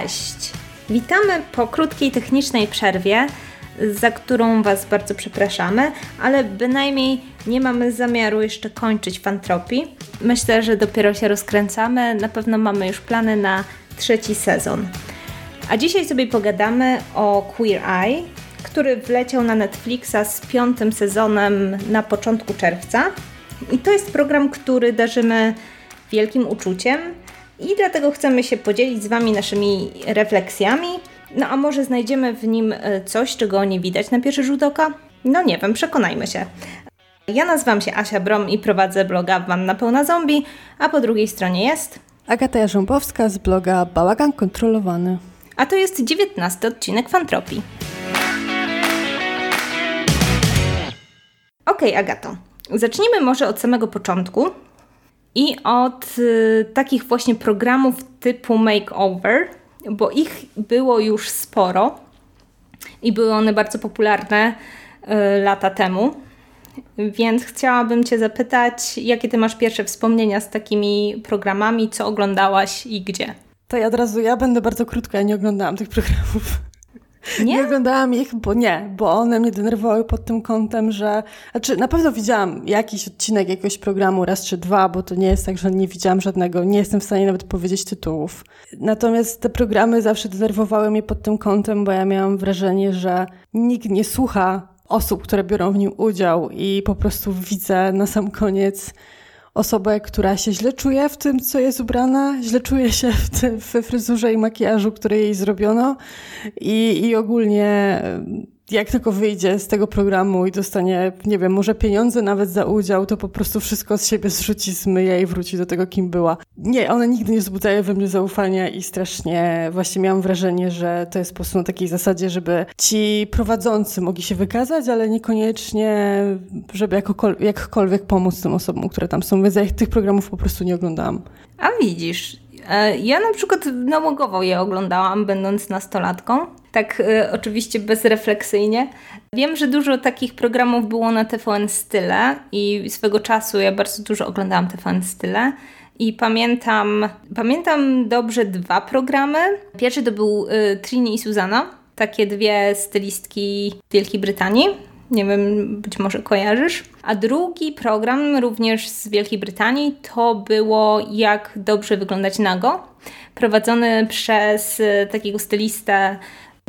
Cześć! Witamy po krótkiej technicznej przerwie, za którą Was bardzo przepraszamy, ale bynajmniej nie mamy zamiaru jeszcze kończyć fantropii. Myślę, że dopiero się rozkręcamy, na pewno mamy już plany na trzeci sezon. A dzisiaj sobie pogadamy o Queer Eye, który wleciał na Netflixa z piątym sezonem na początku czerwca. I to jest program, który darzymy wielkim uczuciem i dlatego chcemy się podzielić z Wami naszymi refleksjami. No a może znajdziemy w nim e, coś, czego nie widać na pierwszy rzut oka? No nie wiem, przekonajmy się. Ja nazywam się Asia Brom i prowadzę bloga Wanna Pełna Zombie, a po drugiej stronie jest... Agata Jarząbowska z bloga Bałagan Kontrolowany. A to jest dziewiętnasty odcinek Fantropii. Okej, okay, Agato. Zacznijmy może od samego początku i od y, takich właśnie programów typu makeover, bo ich było już sporo i były one bardzo popularne y, lata temu. Więc chciałabym Cię zapytać, jakie Ty masz pierwsze wspomnienia z takimi programami, co oglądałaś i gdzie? To ja od razu, ja będę bardzo krótko, ja nie oglądałam tych programów. Nie? nie oglądałam ich, bo nie, bo one mnie denerwowały pod tym kątem, że. Znaczy, na pewno widziałam jakiś odcinek jakiegoś programu, raz czy dwa, bo to nie jest tak, że nie widziałam żadnego, nie jestem w stanie nawet powiedzieć tytułów. Natomiast te programy zawsze denerwowały mnie pod tym kątem, bo ja miałam wrażenie, że nikt nie słucha osób, które biorą w nim udział i po prostu widzę na sam koniec osobę, która się źle czuje w tym, co jest ubrana, źle czuje się w we fryzurze i makijażu, które jej zrobiono. I, i ogólnie jak tylko wyjdzie z tego programu i dostanie, nie wiem, może pieniądze nawet za udział, to po prostu wszystko z siebie zrzuci, zmyje i wróci do tego, kim była. Nie, one nigdy nie wzbudzają we mnie zaufania i strasznie właśnie miałam wrażenie, że to jest po prostu na takiej zasadzie, żeby ci prowadzący mogli się wykazać, ale niekoniecznie, żeby jakkolwiek pomóc tym osobom, które tam są. Więc ja tych programów po prostu nie oglądałam. A widzisz, e, ja na przykład nałogowo je oglądałam, będąc nastolatką tak y, oczywiście bezrefleksyjnie. Wiem, że dużo takich programów było na TVN Style i swego czasu ja bardzo dużo oglądałam TVN Style. I pamiętam, pamiętam dobrze dwa programy. Pierwszy to był y, Trini i Susanna, takie dwie stylistki Wielkiej Brytanii. Nie wiem, być może kojarzysz. A drugi program, również z Wielkiej Brytanii, to było Jak dobrze wyglądać nago, prowadzony przez y, takiego stylistę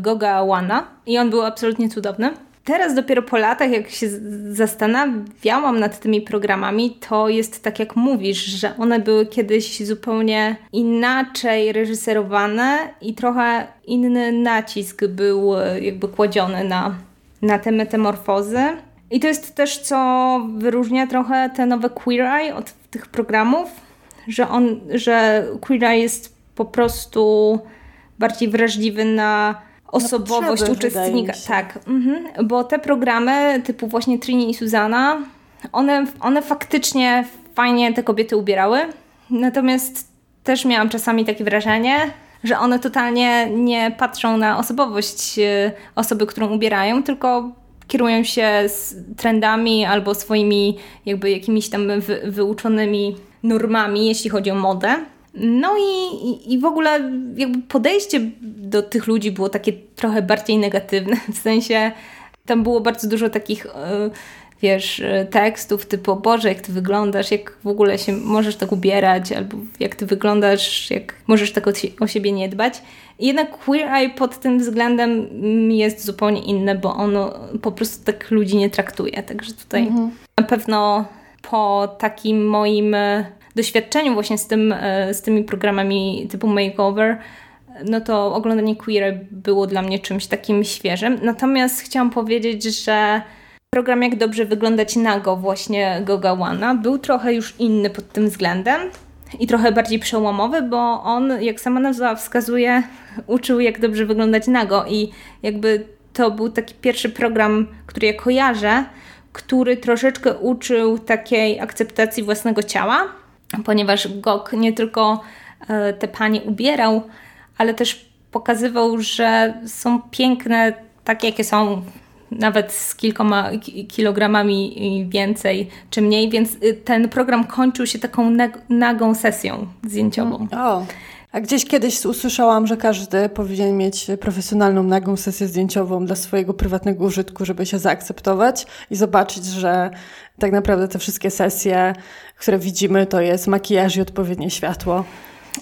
Goga Wana i on był absolutnie cudowny. Teraz dopiero po latach, jak się zastanawiałam nad tymi programami, to jest tak jak mówisz, że one były kiedyś zupełnie inaczej reżyserowane i trochę inny nacisk był jakby kładziony na, na te metamorfozy. I to jest też, co wyróżnia trochę te nowe Queer Eye od tych programów, że, on, że Queer Eye jest po prostu bardziej wrażliwy na osobowość potrzeby, uczestnika. Tak, mhm. bo te programy typu właśnie Trini i Suzana, one, one faktycznie fajnie te kobiety ubierały, natomiast też miałam czasami takie wrażenie, że one totalnie nie patrzą na osobowość e, osoby, którą ubierają, tylko kierują się trendami albo swoimi jakby jakimiś tam wy, wyuczonymi normami, jeśli chodzi o modę. No i, i, i w ogóle jakby podejście do tych ludzi było takie trochę bardziej negatywne, w sensie tam było bardzo dużo takich, e, wiesz, e, tekstów typu Boże, jak ty wyglądasz, jak w ogóle się możesz tak ubierać, albo jak ty wyglądasz, jak możesz tak o, o siebie nie dbać. Jednak Queer Eye pod tym względem jest zupełnie inne, bo ono po prostu tak ludzi nie traktuje. Także tutaj mhm. na pewno po takim moim e, doświadczeniu właśnie z, tym, e, z tymi programami typu makeover, no to oglądanie Queer było dla mnie czymś takim świeżym. Natomiast chciałam powiedzieć, że program Jak dobrze wyglądać nago właśnie Goga Wana był trochę już inny pod tym względem i trochę bardziej przełomowy, bo on, jak sama nazwa wskazuje, uczył jak dobrze wyglądać nago i jakby to był taki pierwszy program, który ja kojarzę, który troszeczkę uczył takiej akceptacji własnego ciała, ponieważ Gok nie tylko e, te panie ubierał, ale też pokazywał, że są piękne takie, jakie są, nawet z kilkoma kilogramami więcej czy mniej, więc y, ten program kończył się taką nagą sesją zdjęciową. A gdzieś kiedyś usłyszałam, że każdy powinien mieć profesjonalną, nagą sesję zdjęciową dla swojego prywatnego użytku, żeby się zaakceptować i zobaczyć, że tak naprawdę te wszystkie sesje, które widzimy, to jest makijaż i odpowiednie światło.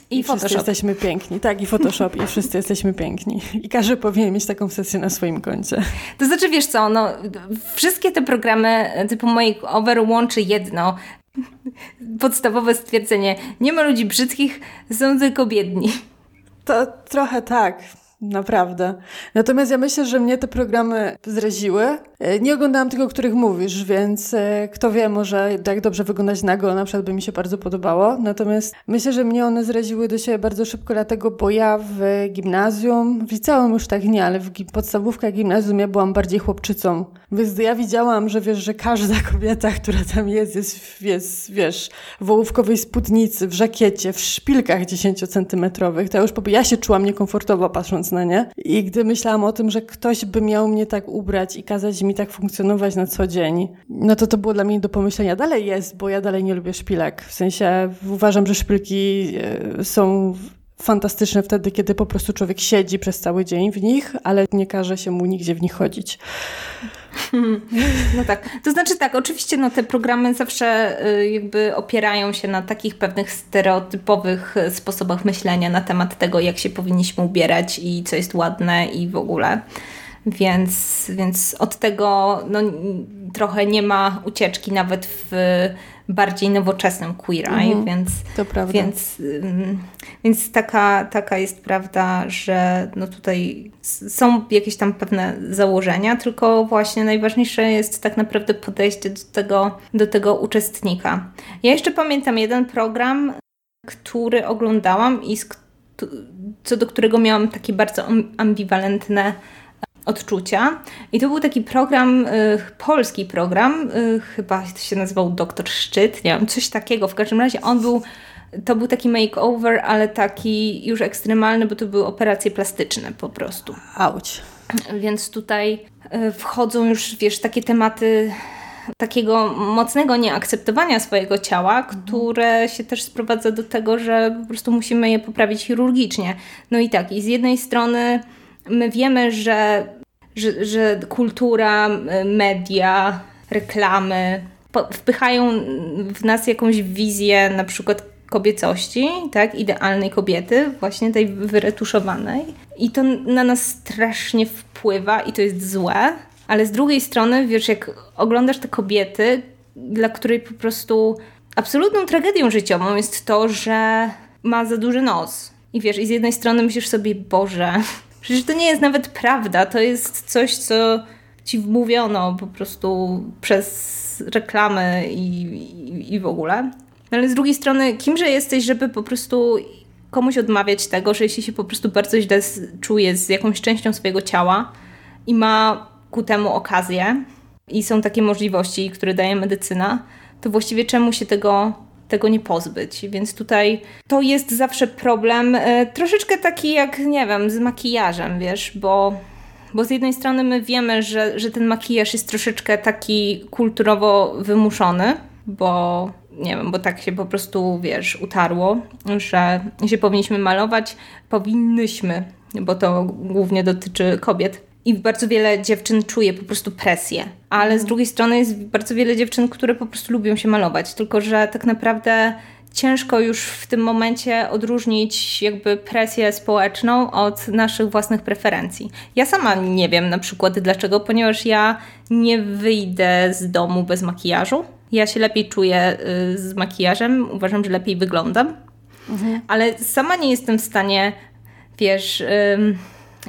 I, I wszyscy jesteśmy piękni. Tak, i Photoshop, i wszyscy jesteśmy piękni. I każdy powinien mieć taką sesję na swoim koncie. To znaczy, wiesz co, no, wszystkie te programy typu Makeover łączy jedno. Podstawowe stwierdzenie. Nie ma ludzi brzydkich, są tylko biedni. To trochę tak. Naprawdę. Natomiast ja myślę, że mnie te programy zraziły. E, nie oglądałam tego, o których mówisz, więc e, kto wie, może jak dobrze wyglądać nago, na przykład by mi się bardzo podobało. Natomiast myślę, że mnie one zraziły do siebie bardzo szybko, dlatego, bo ja w gimnazjum, w liceum już tak nie, ale w podstawówkach gimnazjum ja byłam bardziej chłopczycą. Więc ja widziałam, że wiesz, że każda kobieta, która tam jest, jest, jest wiesz, w wołówkowej spódnicy, w żakiecie, w szpilkach 10-centymetrowych. To już ja się czułam niekomfortowo patrząc na nie. I gdy myślałam o tym, że ktoś by miał mnie tak ubrać i kazać mi tak funkcjonować na co dzień, no to to było dla mnie do pomyślenia. Dalej jest, bo ja dalej nie lubię szpilek. W sensie uważam, że szpilki e, są fantastyczne wtedy, kiedy po prostu człowiek siedzi przez cały dzień w nich, ale nie każe się mu nigdzie w nich chodzić. No tak. To znaczy tak, oczywiście no, te programy zawsze y, jakby opierają się na takich pewnych stereotypowych y, sposobach myślenia na temat tego, jak się powinniśmy ubierać i co jest ładne i w ogóle. Więc, więc od tego no, trochę nie ma ucieczki nawet w bardziej nowoczesnym Queer Eye, mhm, więc, więc, więc taka, taka jest prawda, że no tutaj są jakieś tam pewne założenia, tylko właśnie najważniejsze jest tak naprawdę podejście do tego, do tego uczestnika. Ja jeszcze pamiętam jeden program, który oglądałam i co do którego miałam takie bardzo ambiwalentne odczucia. I to był taki program, y, polski program, y, chyba się nazywał Doktor Szczyt, nie wiem, coś takiego. W każdym razie on był, to był taki makeover, ale taki już ekstremalny, bo to były operacje plastyczne po prostu. Auć. Więc tutaj y, wchodzą już, wiesz, takie tematy takiego mocnego nieakceptowania swojego ciała, mhm. które się też sprowadza do tego, że po prostu musimy je poprawić chirurgicznie. No i tak, i z jednej strony my wiemy, że, że, że kultura, media, reklamy wpychają w nas jakąś wizję na przykład kobiecości, tak, idealnej kobiety, właśnie tej wyretuszowanej. I to na nas strasznie wpływa i to jest złe, ale z drugiej strony, wiesz, jak oglądasz te kobiety, dla której po prostu absolutną tragedią życiową jest to, że ma za duży nos. I wiesz, i z jednej strony myślisz sobie, Boże, Przecież to nie jest nawet prawda, to jest coś, co ci wmówiono po prostu przez reklamy i, i, i w ogóle. No ale z drugiej strony, kimże jesteś, żeby po prostu komuś odmawiać tego, że jeśli się po prostu bardzo źle czuje z jakąś częścią swojego ciała i ma ku temu okazję i są takie możliwości, które daje medycyna, to właściwie czemu się tego tego nie pozbyć. Więc tutaj to jest zawsze problem, e, troszeczkę taki jak, nie wiem, z makijażem, wiesz, bo bo z jednej strony my wiemy, że, że ten makijaż jest troszeczkę taki kulturowo wymuszony, bo nie wiem, bo tak się po prostu, wiesz, utarło, że się powinniśmy malować, powinnyśmy, bo to głównie dotyczy kobiet, i bardzo wiele dziewczyn czuje po prostu presję. Ale z drugiej strony jest bardzo wiele dziewczyn, które po prostu lubią się malować, tylko że tak naprawdę ciężko już w tym momencie odróżnić jakby presję społeczną od naszych własnych preferencji. Ja sama nie wiem na przykład dlaczego, ponieważ ja nie wyjdę z domu bez makijażu. Ja się lepiej czuję y, z makijażem, uważam, że lepiej wyglądam, mhm. ale sama nie jestem w stanie, wiesz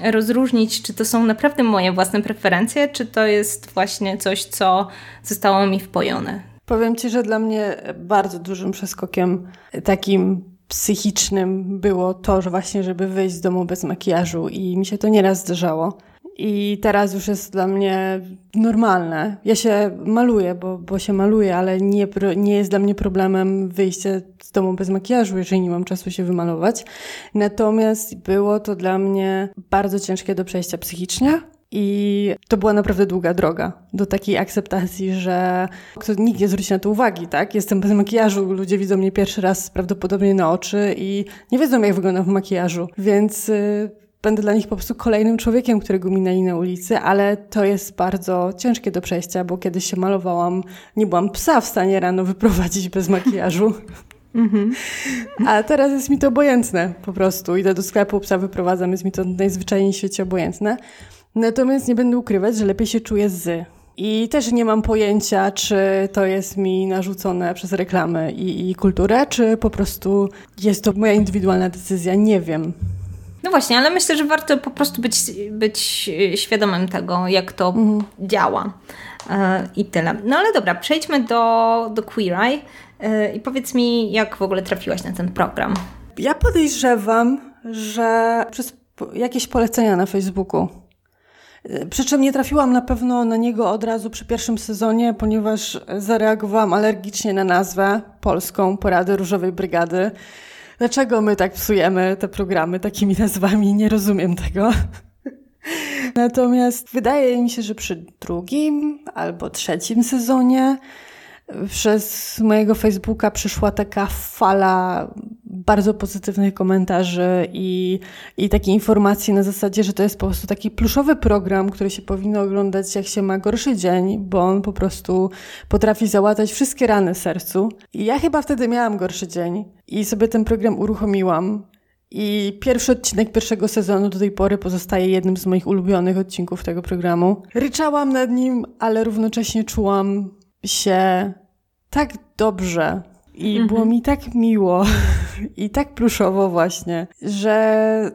rozróżnić, czy to są naprawdę moje własne preferencje, czy to jest właśnie coś, co zostało mi wpojone. Powiem Ci, że dla mnie bardzo dużym przeskokiem takim psychicznym było to, że właśnie, żeby wyjść z domu bez makijażu i mi się to nieraz zdarzało. I teraz już jest dla mnie normalne. Ja się maluję, bo, bo się maluję, ale nie, nie jest dla mnie problemem wyjście z domu bez makijażu, jeżeli nie mam czasu się wymalować. Natomiast było to dla mnie bardzo ciężkie do przejścia psychicznie. I to była naprawdę długa droga do takiej akceptacji, że nikt nie zwróci na to uwagi, tak? Jestem bez makijażu, ludzie widzą mnie pierwszy raz prawdopodobnie na oczy i nie wiedzą, jak wyglądam w makijażu, więc y, będę dla nich po prostu kolejnym człowiekiem, którego minęli na ulicy, ale to jest bardzo ciężkie do przejścia, bo kiedyś się malowałam, nie byłam psa w stanie rano wyprowadzić bez makijażu. Mhm. A teraz jest mi to obojętne po prostu. Idę do sklepu, psa wyprowadzam, jest mi to najzwyczajniej w świecie obojętne. Natomiast nie będę ukrywać, że lepiej się czuję z. I też nie mam pojęcia, czy to jest mi narzucone przez reklamy i, i kulturę, czy po prostu jest to moja indywidualna decyzja. Nie wiem. No właśnie, ale myślę, że warto po prostu być, być świadomym tego, jak to mhm. działa. E, I tyle. No ale dobra, przejdźmy do, do Queer Eye e, i powiedz mi, jak w ogóle trafiłaś na ten program? Ja podejrzewam, że przez jakieś polecenia na Facebooku. E, przy czym nie trafiłam na pewno na niego od razu przy pierwszym sezonie, ponieważ zareagowałam alergicznie na nazwę polską Porady Różowej Brygady. Dlaczego my tak psujemy te programy takimi nazwami? Nie rozumiem tego. Natomiast wydaje mi się, że przy drugim albo trzecim sezonie przez mojego Facebooka przyszła taka fala bardzo pozytywnych komentarzy i, i takie informacje na zasadzie, że to jest po prostu taki pluszowy program, który się powinno oglądać jak się ma gorszy dzień, bo on po prostu potrafi załatać wszystkie rany sercu. I ja chyba wtedy miałam gorszy dzień i sobie ten program uruchomiłam. I pierwszy odcinek pierwszego sezonu do tej pory pozostaje jednym z moich ulubionych odcinków tego programu. Ryczałam nad nim, ale równocześnie czułam się tak dobrze i mhm. było mi tak miło i tak pluszowo właśnie, że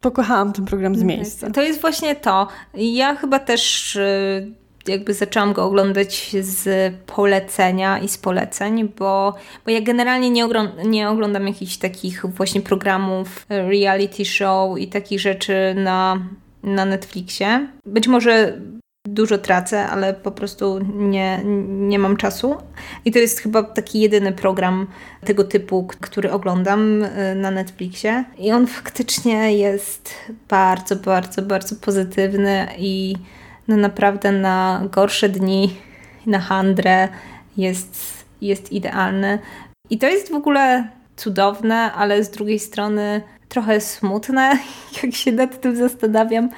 pokochałam ten program z mhm. miejsca. To jest właśnie to. Ja chyba też y, jakby zaczęłam go oglądać z polecenia i z poleceń, bo, bo ja generalnie nie, nie oglądam jakichś takich właśnie programów, reality show i takich rzeczy na, na Netflixie. Być może dużo tracę, ale po prostu nie, nie mam czasu. I to jest chyba taki jedyny program tego typu, który oglądam y, na Netflixie. I on faktycznie jest bardzo, bardzo, bardzo pozytywny i no naprawdę na gorsze dni, na handrę jest, jest idealny. I to jest w ogóle cudowne, ale z drugiej strony trochę smutne, jak się nad tym zastanawiam,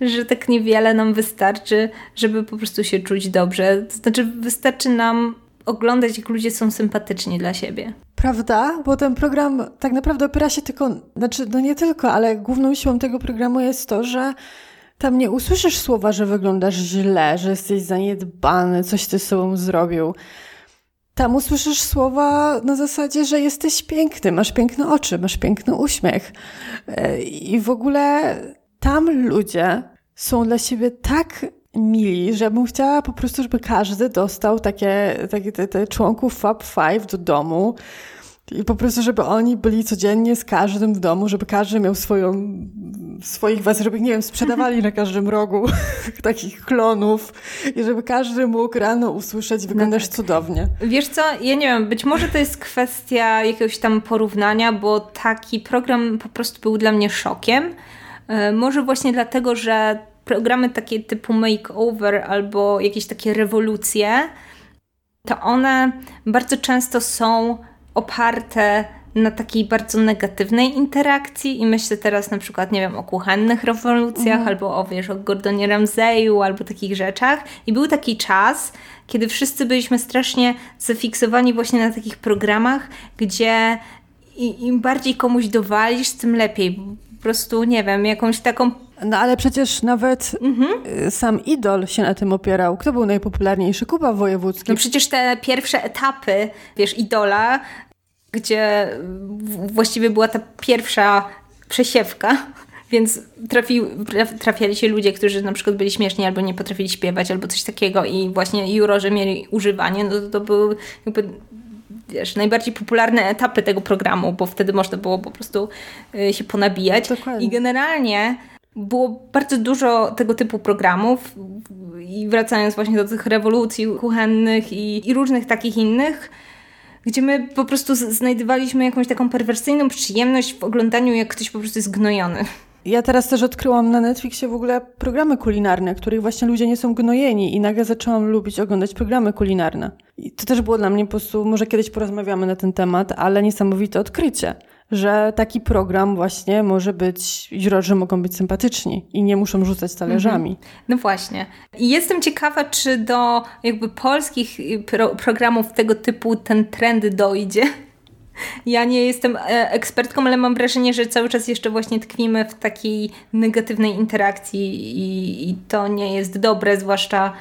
że tak niewiele nam wystarczy, żeby po prostu się czuć dobrze. To znaczy, wystarczy nam oglądać, jak ludzie są sympatyczni dla siebie. Prawda? Bo ten program tak naprawdę opiera się tylko, znaczy, no nie tylko, ale główną siłą tego programu jest to, że tam nie usłyszysz słowa, że wyglądasz źle, że jesteś zaniedbany, coś ty sobą zrobił. Tam usłyszysz słowa na zasadzie, że jesteś piękny, masz piękne oczy, masz piękny uśmiech. E, I w ogóle tam ludzie są dla siebie tak mili, że bym chciała po prostu, żeby każdy dostał takie, takie te, te członków Fab Five do domu. I po prostu, żeby oni byli codziennie z każdym w domu, żeby każdy miał swoją, swoich was, żeby, nie wiem, sprzedawali na każdym rogu takich klonów i żeby każdy mógł rano usłyszeć, wyglądasz no tak. cudownie. Wiesz co, ja nie wiem, być może to jest kwestia jakiegoś tam porównania, bo taki program po prostu był dla mnie szokiem. E, może właśnie dlatego, że programy takie typu makeover albo jakieś takie rewolucje, to one bardzo często są oparte na takiej bardzo negatywnej interakcji i myślę teraz na przykład, nie wiem, o kuchennych rewolucjach mhm. albo o, wiesz, o Gordonie Ramseyu albo takich rzeczach i był taki czas, kiedy wszyscy byliśmy strasznie zafiksowani właśnie na takich programach, gdzie im bardziej komuś dowalisz, tym lepiej po prostu, nie wiem, jakąś taką... No ale przecież nawet mhm. Y, sam Idol się na tym opierał. Kto był najpopularniejszy? Kuba Wojewódzki. No przecież te pierwsze etapy, wiesz, Idola, gdzie właściwie była ta pierwsza przesiewka, więc trafi, trafiali się ludzie, którzy na przykład byli śmieszni albo nie potrafili śpiewać albo coś takiego i właśnie jurorzy mieli używanie, no to, to był jakby wiesz, najbardziej popularne etapy tego programu, bo wtedy można było po prostu y, się ponabijać. Dokładnie. I generalnie było bardzo dużo tego typu programów i wracając właśnie do tych rewolucji kuchennych i, i różnych takich innych, gdzie my po prostu znajdowaliśmy jakąś taką perwersyjną przyjemność w oglądaniu, jak ktoś po prostu jest gnojony. Ja teraz też odkryłam na Netflixie w ogóle programy kulinarne, których właśnie ludzie nie są gnojeni i nagle zaczęłam lubić oglądać programy kulinarne. I to też było dla mnie po prostu, może kiedyś porozmawiamy na ten temat, ale niesamowite odkrycie, że taki program właśnie może być, jurorzy mogą być sympatyczni i nie muszą rzucać talerzami. Mhm. No właśnie. I jestem ciekawa, czy do jakby polskich pro programów tego typu ten trend dojdzie ja nie jestem e, ekspertką, ale mam wrażenie, że cały czas jeszcze właśnie tkwimy w takiej negatywnej interakcji i, i to nie jest dobre, zwłaszcza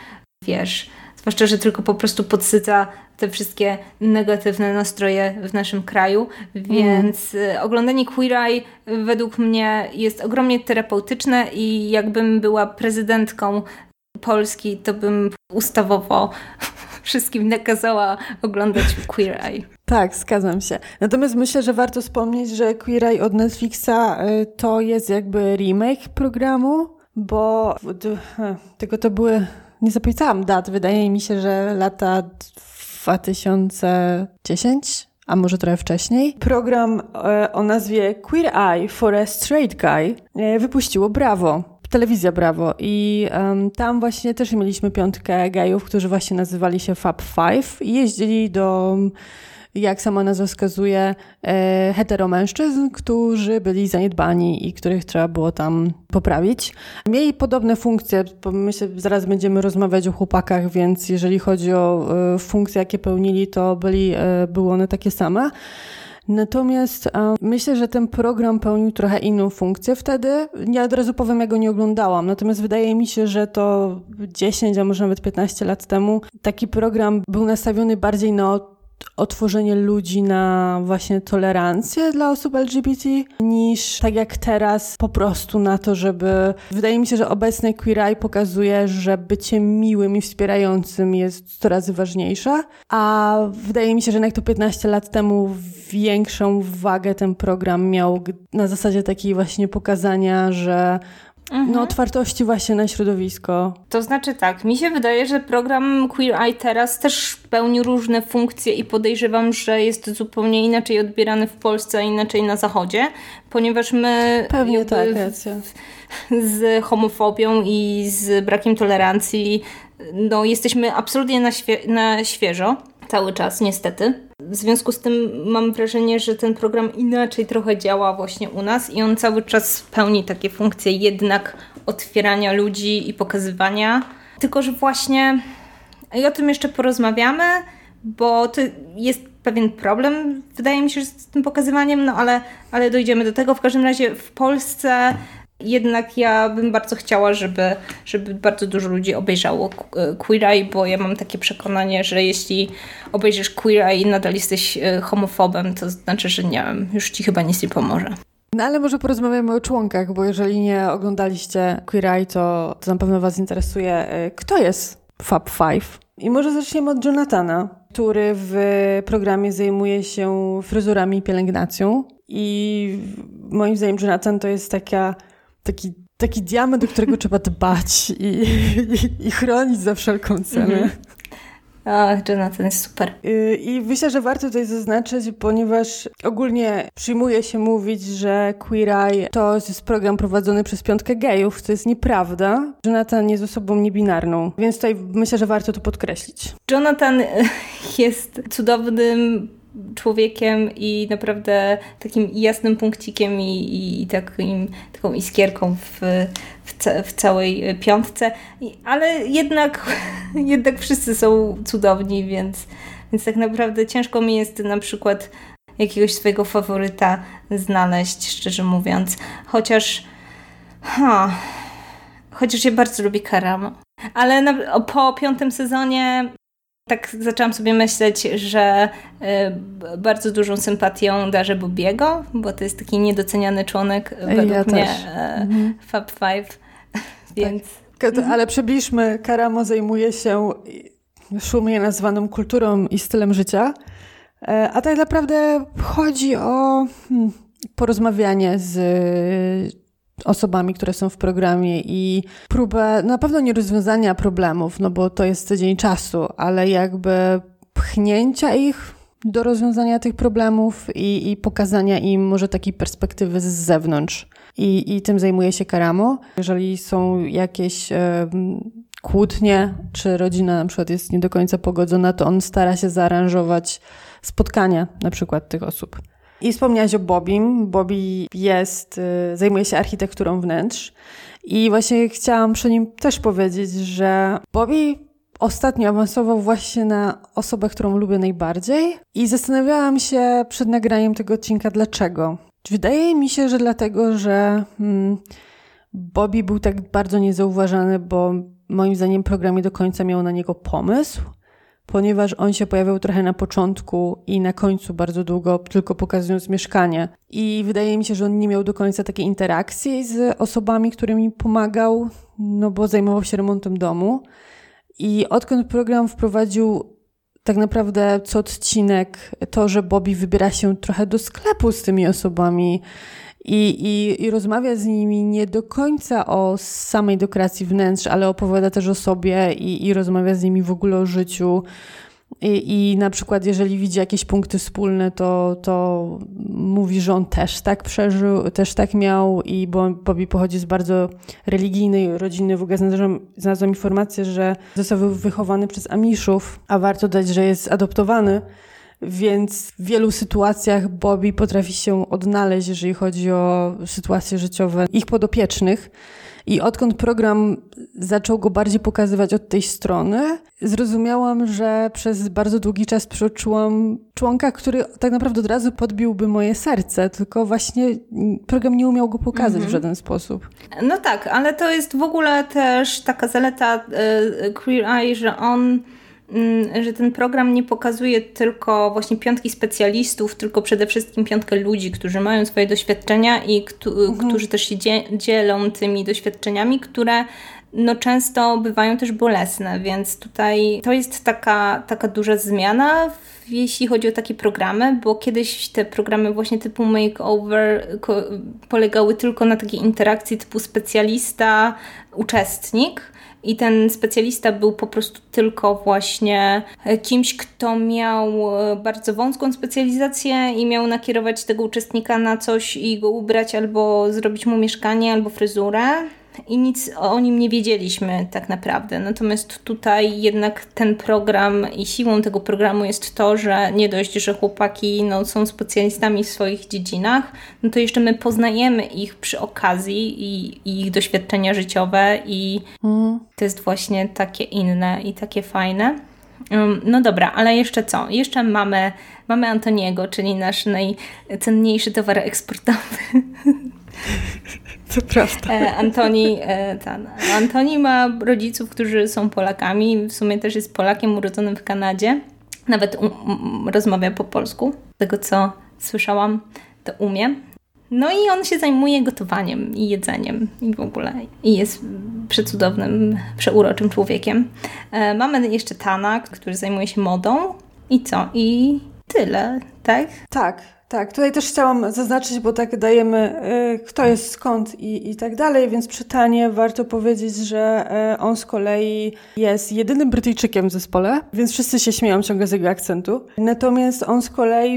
wiesz, zwłaszcza, że tylko po prostu podsyca te wszystkie negatywne nastroje w naszym kraju, więc mm. oglądanie Queer Eye według mnie jest ogromnie terapeutyczne i jakbym była prezydentką Polski, to bym ustawowo wszystkim nakazała oglądać Queer Eye. Tak, zgadzam się. Natomiast myślę, że warto wspomnieć, że Queer Eye od Netflixa y, to jest jakby remake programu, bo tego to były, nie zapamiętałam dat, wydaje mi się, że lata 2010 a może trochę wcześniej. Program y, o nazwie Queer Eye for a Straight Guy wypuściło Brawo telewizja Brawo i um, tam właśnie też mieliśmy piątkę gejów, którzy właśnie nazywali się Fab Five i jeździli do, jak sama nazwa wskazuje, e, heteromężczyzn, którzy byli zaniedbani i których trzeba było tam poprawić. Mieli podobne funkcje, bo myślę, zaraz będziemy rozmawiać o chłopakach, więc jeżeli chodzi o e, funkcje, jakie pełnili, to byli, e, były one takie same. Natomiast um, myślę, że ten program pełnił trochę inną funkcję wtedy. Ja od razu powiem, ja go nie oglądałam. Natomiast wydaje mi się, że to 10, a może nawet 15 lat temu taki program był nastawiony bardziej na otworzenie ludzi na właśnie tolerancję dla osób LGBT, niż tak jak teraz po prostu na to, żeby... Wydaje mi się, że obecny Queer Eye pokazuje, że bycie miłym i wspierającym jest 100 razy ważniejsze, a wydaje mi się, że jednak to 15 lat temu większą wagę ten program miał na zasadzie takiej właśnie pokazania, że Mhm. No, otwartości właśnie na środowisko. To znaczy tak, mi się wydaje, że program Queer Eye teraz też pełni różne funkcje i podejrzewam, że jest zupełnie inaczej odbierany w Polsce, a inaczej na Zachodzie, ponieważ my Pewnie tak, racja. z homofobią i z brakiem tolerancji no, jesteśmy absolutnie na, świe na świeżo cały czas, niestety. W związku z tym mam wrażenie, że ten program inaczej trochę działa właśnie u nas i on cały czas pełni takie funkcje jednak otwierania ludzi i pokazywania. Tylko, że właśnie i o tym jeszcze porozmawiamy, bo to jest pewien problem, wydaje mi się, z tym pokazywaniem, no ale, ale dojdziemy do tego. W każdym razie w Polsce jednak ja bym bardzo chciała, żeby, żeby bardzo dużo ludzi obejrzało Queer Eye, bo ja mam takie przekonanie, że jeśli obejrzysz Queer Eye i nadal jesteś e, homofobem, to znaczy, że nie wiem, już ci chyba nic nie pomoże. No ale może porozmawiamy o członkach, bo jeżeli nie oglądaliście Queer Eye, to, to na pewno Was interesuje, e, kto jest Fab Five. I może zaczniemy od Jonathana, który w programie zajmuje się fryzurami i pielęgnacją. I moim zdaniem Jonathan to jest taka taki, taki diament, do którego trzeba dbać i, i, i, chronić za wszelką cenę. Mhm. O, Jonathan jest super. Y, I myślę, że warto tutaj zaznaczyć, ponieważ ogólnie przyjmuje się mówić, że Queer Eye to jest program prowadzony przez piątkę gejów, co jest nieprawda. Jonathan jest osobą niebinarną, więc tutaj myślę, że warto to podkreślić. Jonathan jest cudownym człowiekiem i naprawdę takim jasnym punkcikiem i, i, takim, taką iskierką w, w, w całej piątce, ale jednak, jednak wszyscy są cudowni, więc, więc tak naprawdę ciężko mi jest na przykład jakiegoś swojego faworyta znaleźć, szczerze mówiąc. Chociaż ha, chociaż ja bardzo lubię Karamo. Ale na, po piątym sezonie tak zaczęłam sobie myśleć, że y, bardzo dużą sympatią darzę Bobiego, bo to jest taki niedoceniany członek według ja mnie y, Fab Five, więc... Tak. Ale przybliżmy, Karamo zajmuje się szumnie nazwaną kulturą i stylem życia, e, a tak naprawdę chodzi o hmm, porozmawianie z osobami, które są w programie i próbę na pewno nie rozwiązania problemów, no bo to jest tydzień czasu, ale jakby pchnięcia ich do rozwiązania tych problemów i, i pokazania im może takiej perspektywy z zewnątrz. i, i tym zajmuje się Karamo. Jeżeli są jakieś e, kłótnie, czy rodzina na przykład jest nie do końca pogodzona, to on stara się zaaranżować spotkania na przykład tych osób. I wspomniałaś o Bobim. Bobby jest, y, zajmuje się architekturą wnętrz. I właśnie chciałam przy nim też powiedzieć, że Bobby ostatnio awansował właśnie na osobę, którą lubię najbardziej. I zastanawiałam się przed nagraniem tego odcinka, dlaczego. Wydaje mi się, że dlatego, że hmm, Bobby był tak bardzo niezauważany, bo moim zdaniem program nie do końca miał na niego pomysł ponieważ on się pojawiał trochę na początku i na końcu bardzo długo, tylko pokazując mieszkanie. I wydaje mi się, że on nie miał do końca takiej interakcji z osobami, którymi pomagał, no bo zajmował się remontem domu. I odkąd program wprowadził tak naprawdę co odcinek to, że Bobby wybiera się trochę do sklepu z tymi osobami, i, i, i rozmawia z nimi nie do końca o samej dekoracji wnętrz, ale opowiada też o sobie i, i rozmawia z nimi w ogóle o życiu. I, I na przykład, jeżeli widzi jakieś punkty wspólne, to, to mówi, że on też tak przeżył, też tak miał, i bo Bobby pochodzi z bardzo religijnej rodziny. W ogóle znalazłam, znalazłam informację, że został wychowany przez Amiszów, a warto dać, że jest adoptowany więc w wielu sytuacjach Bobby potrafi się odnaleźć, jeżeli chodzi o sytuacje życiowe ich podopiecznych. I odkąd program zaczął go bardziej pokazywać od tej strony, zrozumiałam, że przez bardzo długi czas przeczułam członka, który tak naprawdę od razu podbiłby moje serce, tylko właśnie program nie umiał go pokazać mhm. w żaden sposób. No tak, ale to jest w ogóle też taka zaleta y, Queer Eye, że on że ten program nie pokazuje tylko właśnie piątki specjalistów, tylko przede wszystkim piątkę ludzi, którzy mają swoje doświadczenia i mhm. którzy też się dzielą tymi doświadczeniami, które no często bywają też bolesne, więc tutaj to jest taka, taka duża zmiana, jeśli chodzi o takie programy, bo kiedyś te programy właśnie typu makeover polegały tylko na takiej interakcji typu specjalista, uczestnik, i ten specjalista był po prostu tylko właśnie e, kimś, kto miał e, bardzo wąską specjalizację i miał nakierować tego uczestnika na coś i go ubrać albo zrobić mu mieszkanie albo fryzurę i nic o nim nie wiedzieliśmy tak naprawdę. Natomiast tutaj jednak ten program i siłą tego programu jest to, że nie dość, że chłopaki no, są specjalistami w swoich dziedzinach, no to jeszcze my poznajemy ich przy okazji i, i ich doświadczenia życiowe i mm. to jest właśnie takie inne i takie fajne. Um, no dobra, ale jeszcze co? Jeszcze mamy, mamy Antoniego, czyli nasz najcenniejszy towar eksportowy. To prawda. E, Antoni, e, ten, Antoni ma rodziców, którzy są Polakami. W sumie też jest Polakiem urodzonym w Kanadzie. Nawet um, rozmawia po polsku. Z tego co słyszałam, to umie. No i on się zajmuje gotowaniem i jedzeniem i w ogóle. I jest przecudownym, przeuroczym człowiekiem. E, mamy jeszcze Tana, który zajmuje się modą. I co? I tyle, tak? Tak. Tak, tutaj też chciałam zaznaczyć, bo tak dajemy, y, kto jest skąd i, i tak dalej, więc czytanie warto powiedzieć, że y, on z kolei jest jedynym Brytyjczykiem w zespole, więc wszyscy się śmieją ciągle z jego akcentu. Natomiast on z kolei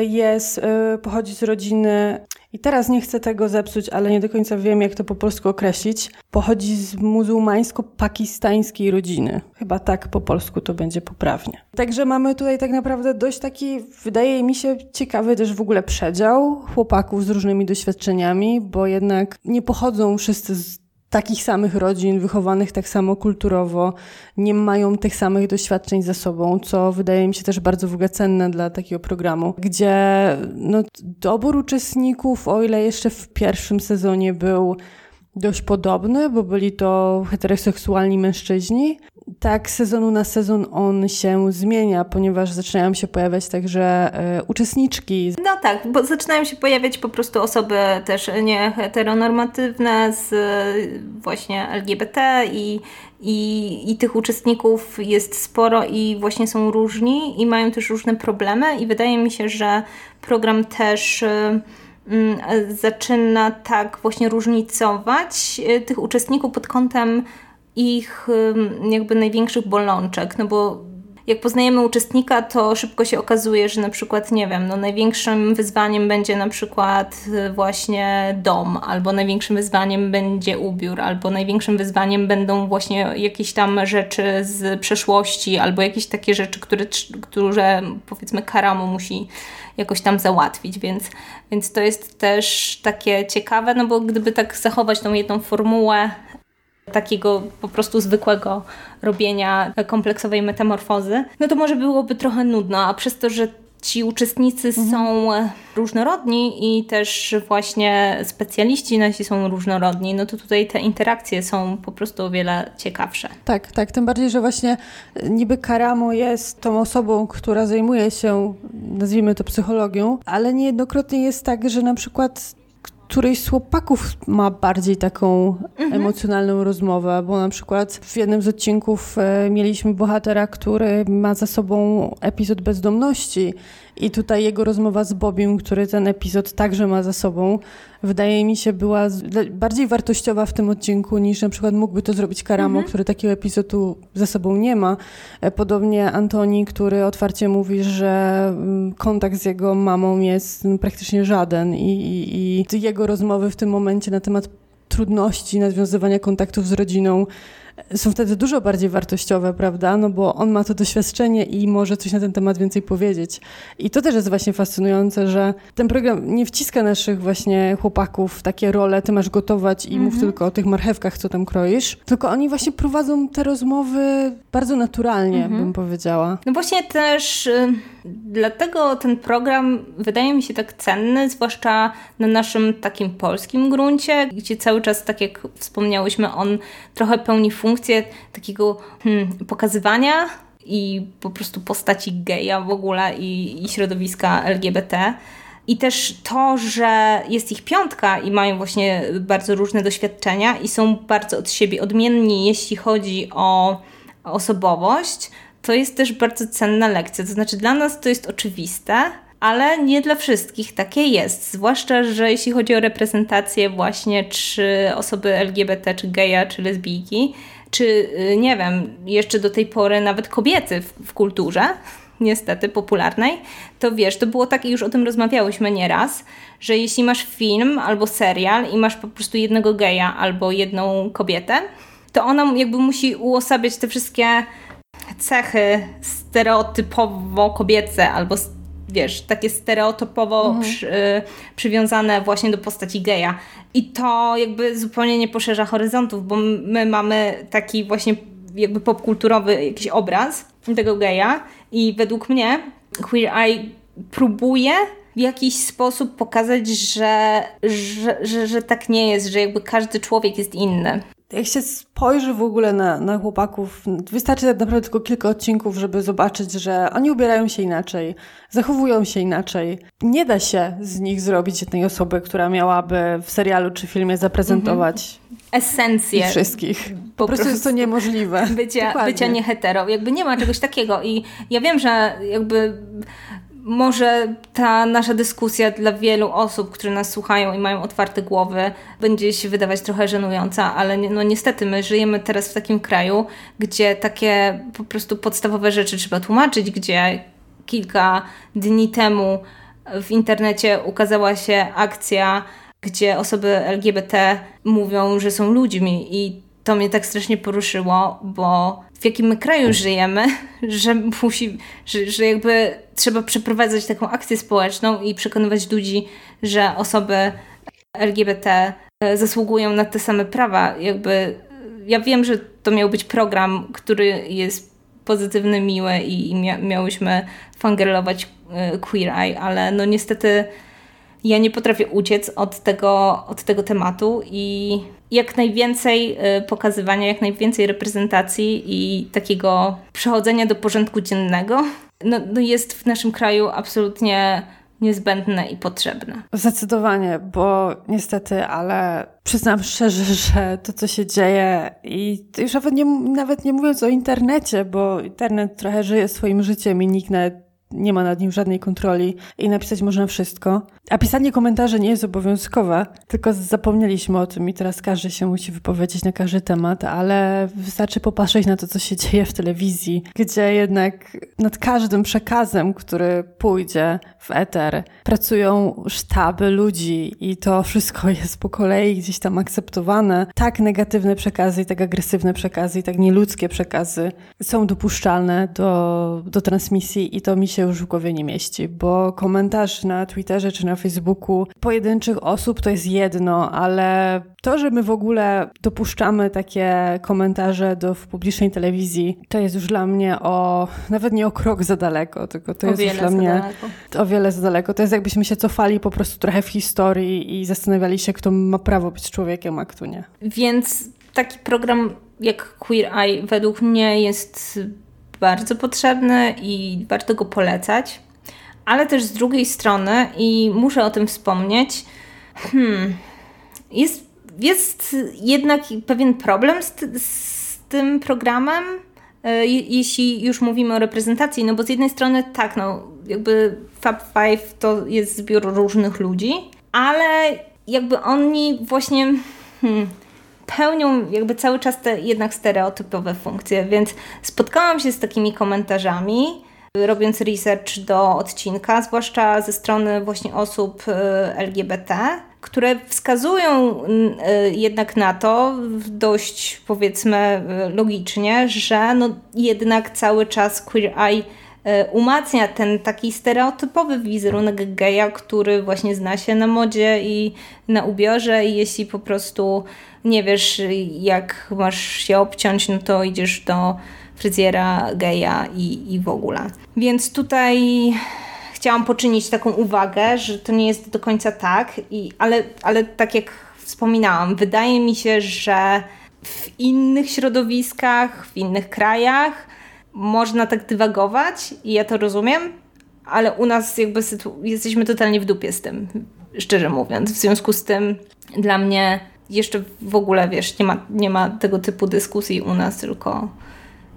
y, jest, pochodzi z rodziny i teraz nie chcę tego zepsuć, ale nie do końca wiem, jak to po polsku określić. Pochodzi z muzułmańsko-pakistańskiej rodziny. Chyba tak po polsku to będzie poprawnie. Także mamy tutaj tak naprawdę dość taki, wydaje mi się, ciekawy też w ogóle przedział chłopaków z różnymi doświadczeniami, bo jednak nie pochodzą wszyscy z takich samych rodzin, wychowanych tak samo kulturowo, nie mają tych samych doświadczeń ze sobą, co wydaje mi się też bardzo w ogóle cenne dla takiego programu, gdzie no, dobór uczestników, o ile jeszcze w pierwszym sezonie był dość podobny, bo byli to heteroseksualni mężczyźni, tak, sezonu na sezon on się zmienia, ponieważ zaczynają się pojawiać także e, uczestniczki. No tak, bo zaczynają się pojawiać po prostu osoby też nie heteronormatywne z właśnie LGBT i, i, i tych uczestników jest sporo i właśnie są różni i mają też różne problemy i wydaje mi się, że program też mm, zaczyna tak właśnie różnicować tych uczestników pod kątem ich jakby największych bolączek, no bo jak poznajemy uczestnika, to szybko się okazuje, że na przykład, nie wiem, no największym wyzwaniem będzie na przykład y, właśnie dom, albo największym wyzwaniem będzie ubiór, albo największym wyzwaniem będą właśnie jakieś tam rzeczy z przeszłości, albo jakieś takie rzeczy, które, które powiedzmy Karamu musi jakoś tam załatwić, więc, więc to jest też takie ciekawe, no bo gdyby tak zachować tą jedną formułę takiego po prostu zwykłego robienia kompleksowej metamorfozy, no to może byłoby trochę nudno, a przez to, że ci uczestnicy mhm. są różnorodni i też właśnie specjaliści nasi są różnorodni, no to tutaj te interakcje są po prostu o wiele ciekawsze. Tak, tak, tym bardziej, że właśnie niby Karamo jest tą osobą, która zajmuje się, nazwijmy to psychologią, ale niejednokrotnie jest tak, że na przykład któryś z chłopaków ma bardziej taką mhm. emocjonalną rozmowę, bo na przykład w jednym z odcinków e, mieliśmy bohatera, który ma za sobą epizod bezdomności i tutaj jego rozmowa z Bobim, który ten epizod także ma za sobą, wydaje mi się była bardziej wartościowa w tym odcinku niż na przykład mógłby to zrobić Karamo, mhm. który takiego epizodu ze sobą nie ma. E, podobnie Antoni, który otwarcie mówi, że mm, kontakt z jego mamą jest no, praktycznie żaden i, i, i jego rozmowy w tym momencie na temat trudności nawiązywania kontaktów z rodziną są wtedy dużo bardziej wartościowe, prawda? No bo on ma to doświadczenie i może coś na ten temat więcej powiedzieć. I to też jest właśnie fascynujące, że ten program nie wciska naszych właśnie chłopaków w takie role, ty masz gotować i mów mhm. tylko o tych marchewkach, co tam kroisz, tylko oni właśnie prowadzą te rozmowy bardzo naturalnie, mhm. bym powiedziała. No właśnie też y, dlatego ten program wydaje mi się tak cenny, zwłaszcza na naszym takim polskim gruncie, gdzie cały czas, tak jak wspomniałyśmy, on trochę pełni funkcję takiego hmm, pokazywania i po prostu postaci geja w ogóle i, i środowiska LGBT. I też to, że jest ich piątka i mają właśnie bardzo różne doświadczenia i są bardzo od siebie odmienni, jeśli chodzi o osobowość, to jest też bardzo cenna lekcja. To znaczy, dla nas to jest oczywiste, ale nie dla wszystkich takie jest. Zwłaszcza, że jeśli chodzi o reprezentację, właśnie czy osoby LGBT, czy geja, czy lesbijki, czy y, nie wiem, jeszcze do tej pory nawet kobiety w, w kulturze, niestety popularnej, to wiesz, to było tak i już o tym rozmawiałyśmy nieraz, że jeśli masz film albo serial i masz po prostu jednego geja albo jedną kobietę, to ona jakby musi uosabiać te wszystkie cechy stereotypowo kobiece albo wiesz, takie stereotypowo mhm. przy, y, przywiązane właśnie do postaci geja. I to jakby zupełnie nie poszerza horyzontów, bo my mamy taki właśnie jakby popkulturowy jakiś obraz tego geja i według mnie Queer Eye próbuje w jakiś sposób pokazać, że, że, że, że tak nie jest, że jakby każdy człowiek jest inny jak się spojrzy w ogóle na, na chłopaków, wystarczy tak naprawdę tylko kilka odcinków, żeby zobaczyć, że oni ubierają się inaczej, zachowują się inaczej. Nie da się z nich zrobić jednej osoby, która miałaby w serialu czy filmie zaprezentować mhm. esencję wszystkich. Po, po prostu jest to niemożliwe. Bycia, bycia nie hetero. Jakby nie ma czegoś takiego i ja wiem, że jakby może ta nasza dyskusja dla wielu osób, które nas słuchają i mają otwarte głowy, będzie się wydawać trochę żenująca, ale no niestety my żyjemy teraz w takim kraju, gdzie takie po prostu podstawowe rzeczy trzeba tłumaczyć, gdzie kilka dni temu w internecie ukazała się akcja, gdzie osoby LGBT mówią, że są ludźmi i to mnie tak strasznie poruszyło, bo w jakim my kraju żyjemy, że musi, że, że jakby trzeba przeprowadzać taką akcję społeczną i przekonywać ludzi, że osoby LGBT e, zasługują na te same prawa. Jakby ja wiem, że to miał być program, który jest pozytywny, miły i, i mia miałyśmy fangirlować e, Queer Eye, ale no niestety ja nie potrafię uciec od tego, od tego tematu i jak najwięcej y, pokazywania, jak najwięcej reprezentacji i takiego przechodzenia do porządku dziennego no, no jest w naszym kraju absolutnie niezbędne i potrzebne. Zdecydowanie, bo niestety, ale przyznam szczerze, że to, co się dzieje i już nawet nie, nawet nie mówiąc o internecie, bo internet trochę żyje swoim życiem i nikt nawet nie ma nad nim żadnej kontroli i napisać można wszystko. A pisanie komentarzy nie jest obowiązkowe, tylko zapomnieliśmy o tym i teraz każdy się musi wypowiedzieć na każdy temat, ale wystarczy popatrzeć na to, co się dzieje w telewizji, gdzie jednak nad każdym przekazem, który pójdzie w eter, pracują sztaby ludzi i to wszystko jest po kolei gdzieś tam akceptowane. Tak negatywne przekazy i tak agresywne przekazy i tak nieludzkie przekazy są dopuszczalne do, do transmisji i to mi się już w głowie nie mieści, bo komentarz na Twitterze czy na Facebooku pojedynczych osób to jest jedno, ale to, że my w ogóle dopuszczamy takie komentarze do, w publicznej telewizji, to jest już dla mnie o, nawet nie o krok za daleko, tylko to o jest już dla mnie daleko. o wiele za daleko. To jest jakbyśmy się cofali po prostu trochę w historii i zastanawiali się, kto ma prawo być człowiekiem, a kto nie. Więc taki program jak Queer Eye według mnie jest bardzo potrzebny i warto go polecać. Ale też z drugiej strony, i muszę o tym wspomnieć, hmm, jest, jest jednak pewien problem z, z tym programem, e, jeśli już mówimy o reprezentacji, no bo z jednej strony tak, no jakby Fab Five to jest zbiór różnych ludzi, ale jakby oni właśnie hmm, pełnią jakby cały czas te jednak stereotypowe funkcje, więc spotkałam się z takimi komentarzami, robiąc research do odcinka, zwłaszcza ze strony właśnie osób y, LGBT, które wskazują y, jednak na to dość powiedzmy y, logicznie, że no jednak cały czas Queer Eye umacnia ten taki stereotypowy wizerunek geja, który właśnie zna się na modzie i na ubiorze i jeśli po prostu nie wiesz jak masz się obciąć, no to idziesz do fryzjera geja i, i w ogóle. Więc tutaj chciałam poczynić taką uwagę, że to nie jest do końca tak, i, ale, ale tak jak wspominałam, wydaje mi się, że w innych środowiskach, w innych krajach można tak dywagować i ja to rozumiem, ale u nas jakby jesteśmy totalnie w dupie z tym, szczerze mówiąc. W związku z tym dla mnie jeszcze w ogóle, wiesz, nie ma, nie ma tego typu dyskusji u nas, tylko,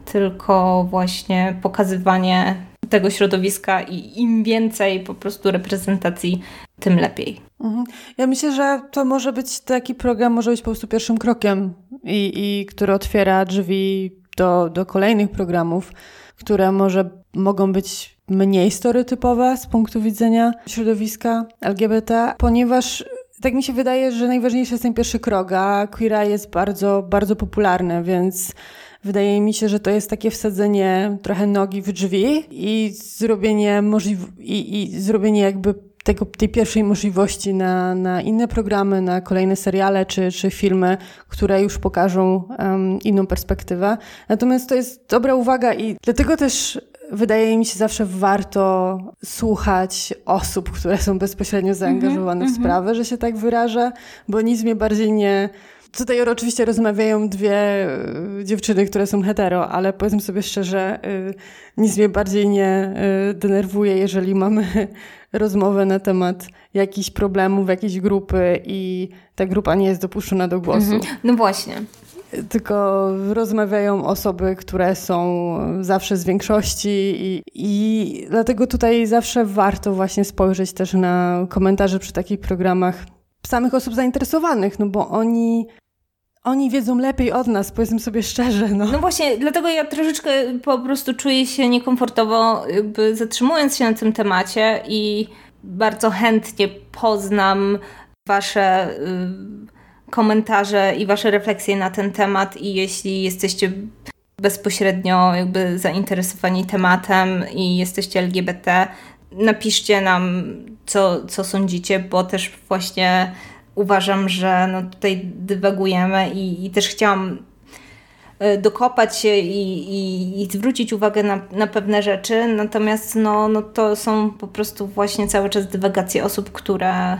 tylko właśnie pokazywanie tego środowiska i im więcej po prostu reprezentacji, tym lepiej. Mhm. Ja myślę, że to może być taki program, może być po prostu pierwszym krokiem, i, i który otwiera drzwi do, do kolejnych programów, które może mogą być mniej stereotypowe z punktu widzenia środowiska LGBT, ponieważ tak mi się wydaje, że najważniejszy jest ten pierwszy krok, a Queera jest bardzo, bardzo popularny, więc wydaje mi się, że to jest takie wsadzenie trochę nogi w drzwi i zrobienie możliw- i, i zrobienie jakby tego, tej pierwszej możliwości na, na inne programy, na kolejne seriale czy, czy filmy, które już pokażą um, inną perspektywę. Natomiast to jest dobra uwaga i dlatego też wydaje mi się zawsze warto słuchać osób, które są bezpośrednio zaangażowane mm -hmm, w mhm. sprawę, że się tak wyrażę, bo nic mnie bardziej nie Tutaj oczywiście rozmawiają dwie y, dziewczyny, które są hetero, ale powiedzmy sobie szczerze, y, nic mnie bardziej nie y, denerwuje, jeżeli mamy rozmowę na temat jakichś problemów, jakiejś grupy i ta grupa nie jest dopuszczona do głosu. Mhm. No właśnie tylko rozmawiają osoby, które są zawsze z większości i, i dlatego tutaj zawsze warto właśnie spojrzeć też na komentarze przy takich programach samych osób zainteresowanych, no bo oni oni wiedzą lepiej od nas, powiedzmy sobie szczerze. No. no właśnie, dlatego ja troszeczkę po prostu czuję się niekomfortowo, jakby zatrzymując się na tym temacie i bardzo chętnie poznam Wasze y, komentarze i Wasze refleksje na ten temat. I jeśli jesteście bezpośrednio jakby zainteresowani tematem i jesteście LGBT, napiszcie nam, co, co sądzicie, bo też właśnie uważam, że no tutaj dywagujemy i, i też chciałam e, dokopać się i, i, i, zwrócić uwagę na, na pewne rzeczy, natomiast no, no to są po prostu właśnie cały czas dywagacje osób, które,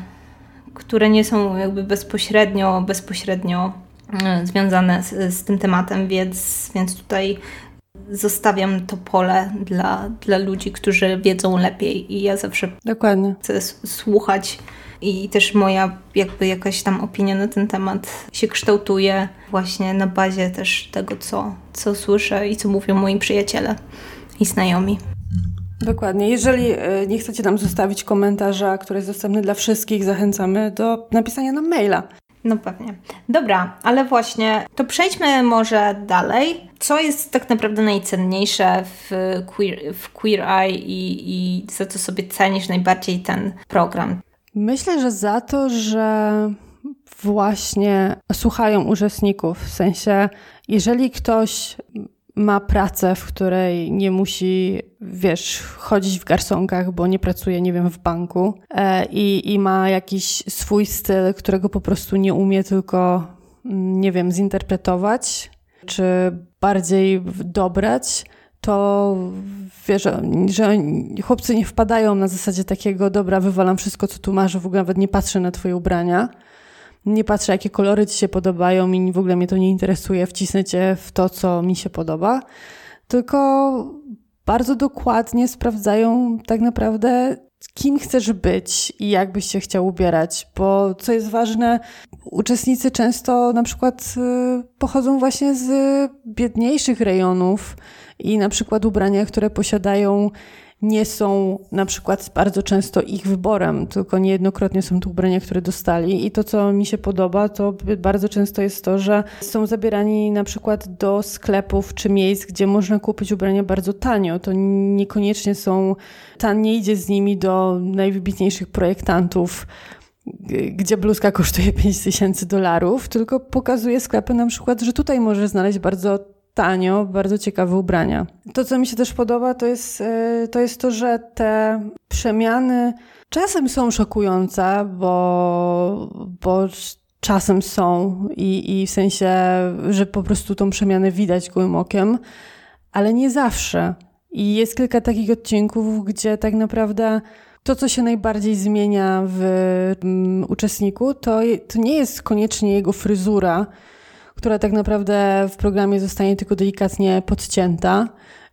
które nie są jakby bezpośrednio, bezpośrednio e, związane z, z tym tematem, więc, więc tutaj zostawiam to pole dla, dla ludzi, którzy wiedzą lepiej i ja zawsze Dokładnie. chcę słuchać i też moja jakby jakaś tam opinia na ten temat się kształtuje właśnie na bazie też tego, co, co słyszę i co mówią moi przyjaciele i znajomi. Dokładnie. Jeżeli e, nie chcecie nam zostawić komentarza, który jest dostępny dla wszystkich, zachęcamy do napisania nam maila. No pewnie. Dobra, ale właśnie to przejdźmy może dalej. Co jest tak naprawdę najcenniejsze w Queer, w queer Eye i, i za co sobie cenisz najbardziej ten program? Myślę, że za to, że właśnie słuchają uczestników. W sensie, jeżeli ktoś ma pracę, w której nie musi, wiesz, chodzić w garsonkach, bo nie pracuje, nie wiem, w banku e, i, i ma jakiś swój styl, którego po prostu nie umie tylko, mm, nie wiem, zinterpretować, czy bardziej dobrać, to wiesz, że chłopcy nie wpadają na zasadzie takiego, dobra, wywalam wszystko, co tu masz, w ogóle nawet nie patrzę na twoje ubrania. Nie patrzę, jakie kolory ci się podobają i w ogóle mnie to nie interesuje, wcisnę cię w to, co mi się podoba, tylko bardzo dokładnie sprawdzają tak naprawdę, kim chcesz być i jak byś się chciał ubierać, bo co jest ważne, uczestnicy często na przykład y, pochodzą właśnie z biedniejszych rejonów i na przykład ubrania, które posiadają nie są na przykład bardzo często ich wyborem, tylko niejednokrotnie są to ubrania, które dostali. I to, co mi się podoba, to bardzo często jest to, że są zabierani na przykład do sklepów czy miejsc, gdzie można kupić ubrania bardzo tanio. To niekoniecznie są, tan nie idzie z nimi do najwybitniejszych projektantów, gdzie bluzka kosztuje 5 tysięcy dolarów, tylko pokazuje sklepy na przykład, że tutaj możesz znaleźć bardzo tanio, bardzo ciekawe ubrania. To, co mi się też podoba, to jest, e, to jest to, że te przemiany czasem są szokujące, bo, bo czasem są i, i w sensie, że po prostu tą przemianę widać gołym okiem, ale nie zawsze. I jest kilka takich odcinków, gdzie tak naprawdę to, co się najbardziej zmienia w um, uczestniku, to, to nie jest koniecznie jego fryzura, która tak naprawdę w programie zostanie tylko delikatnie podcięta.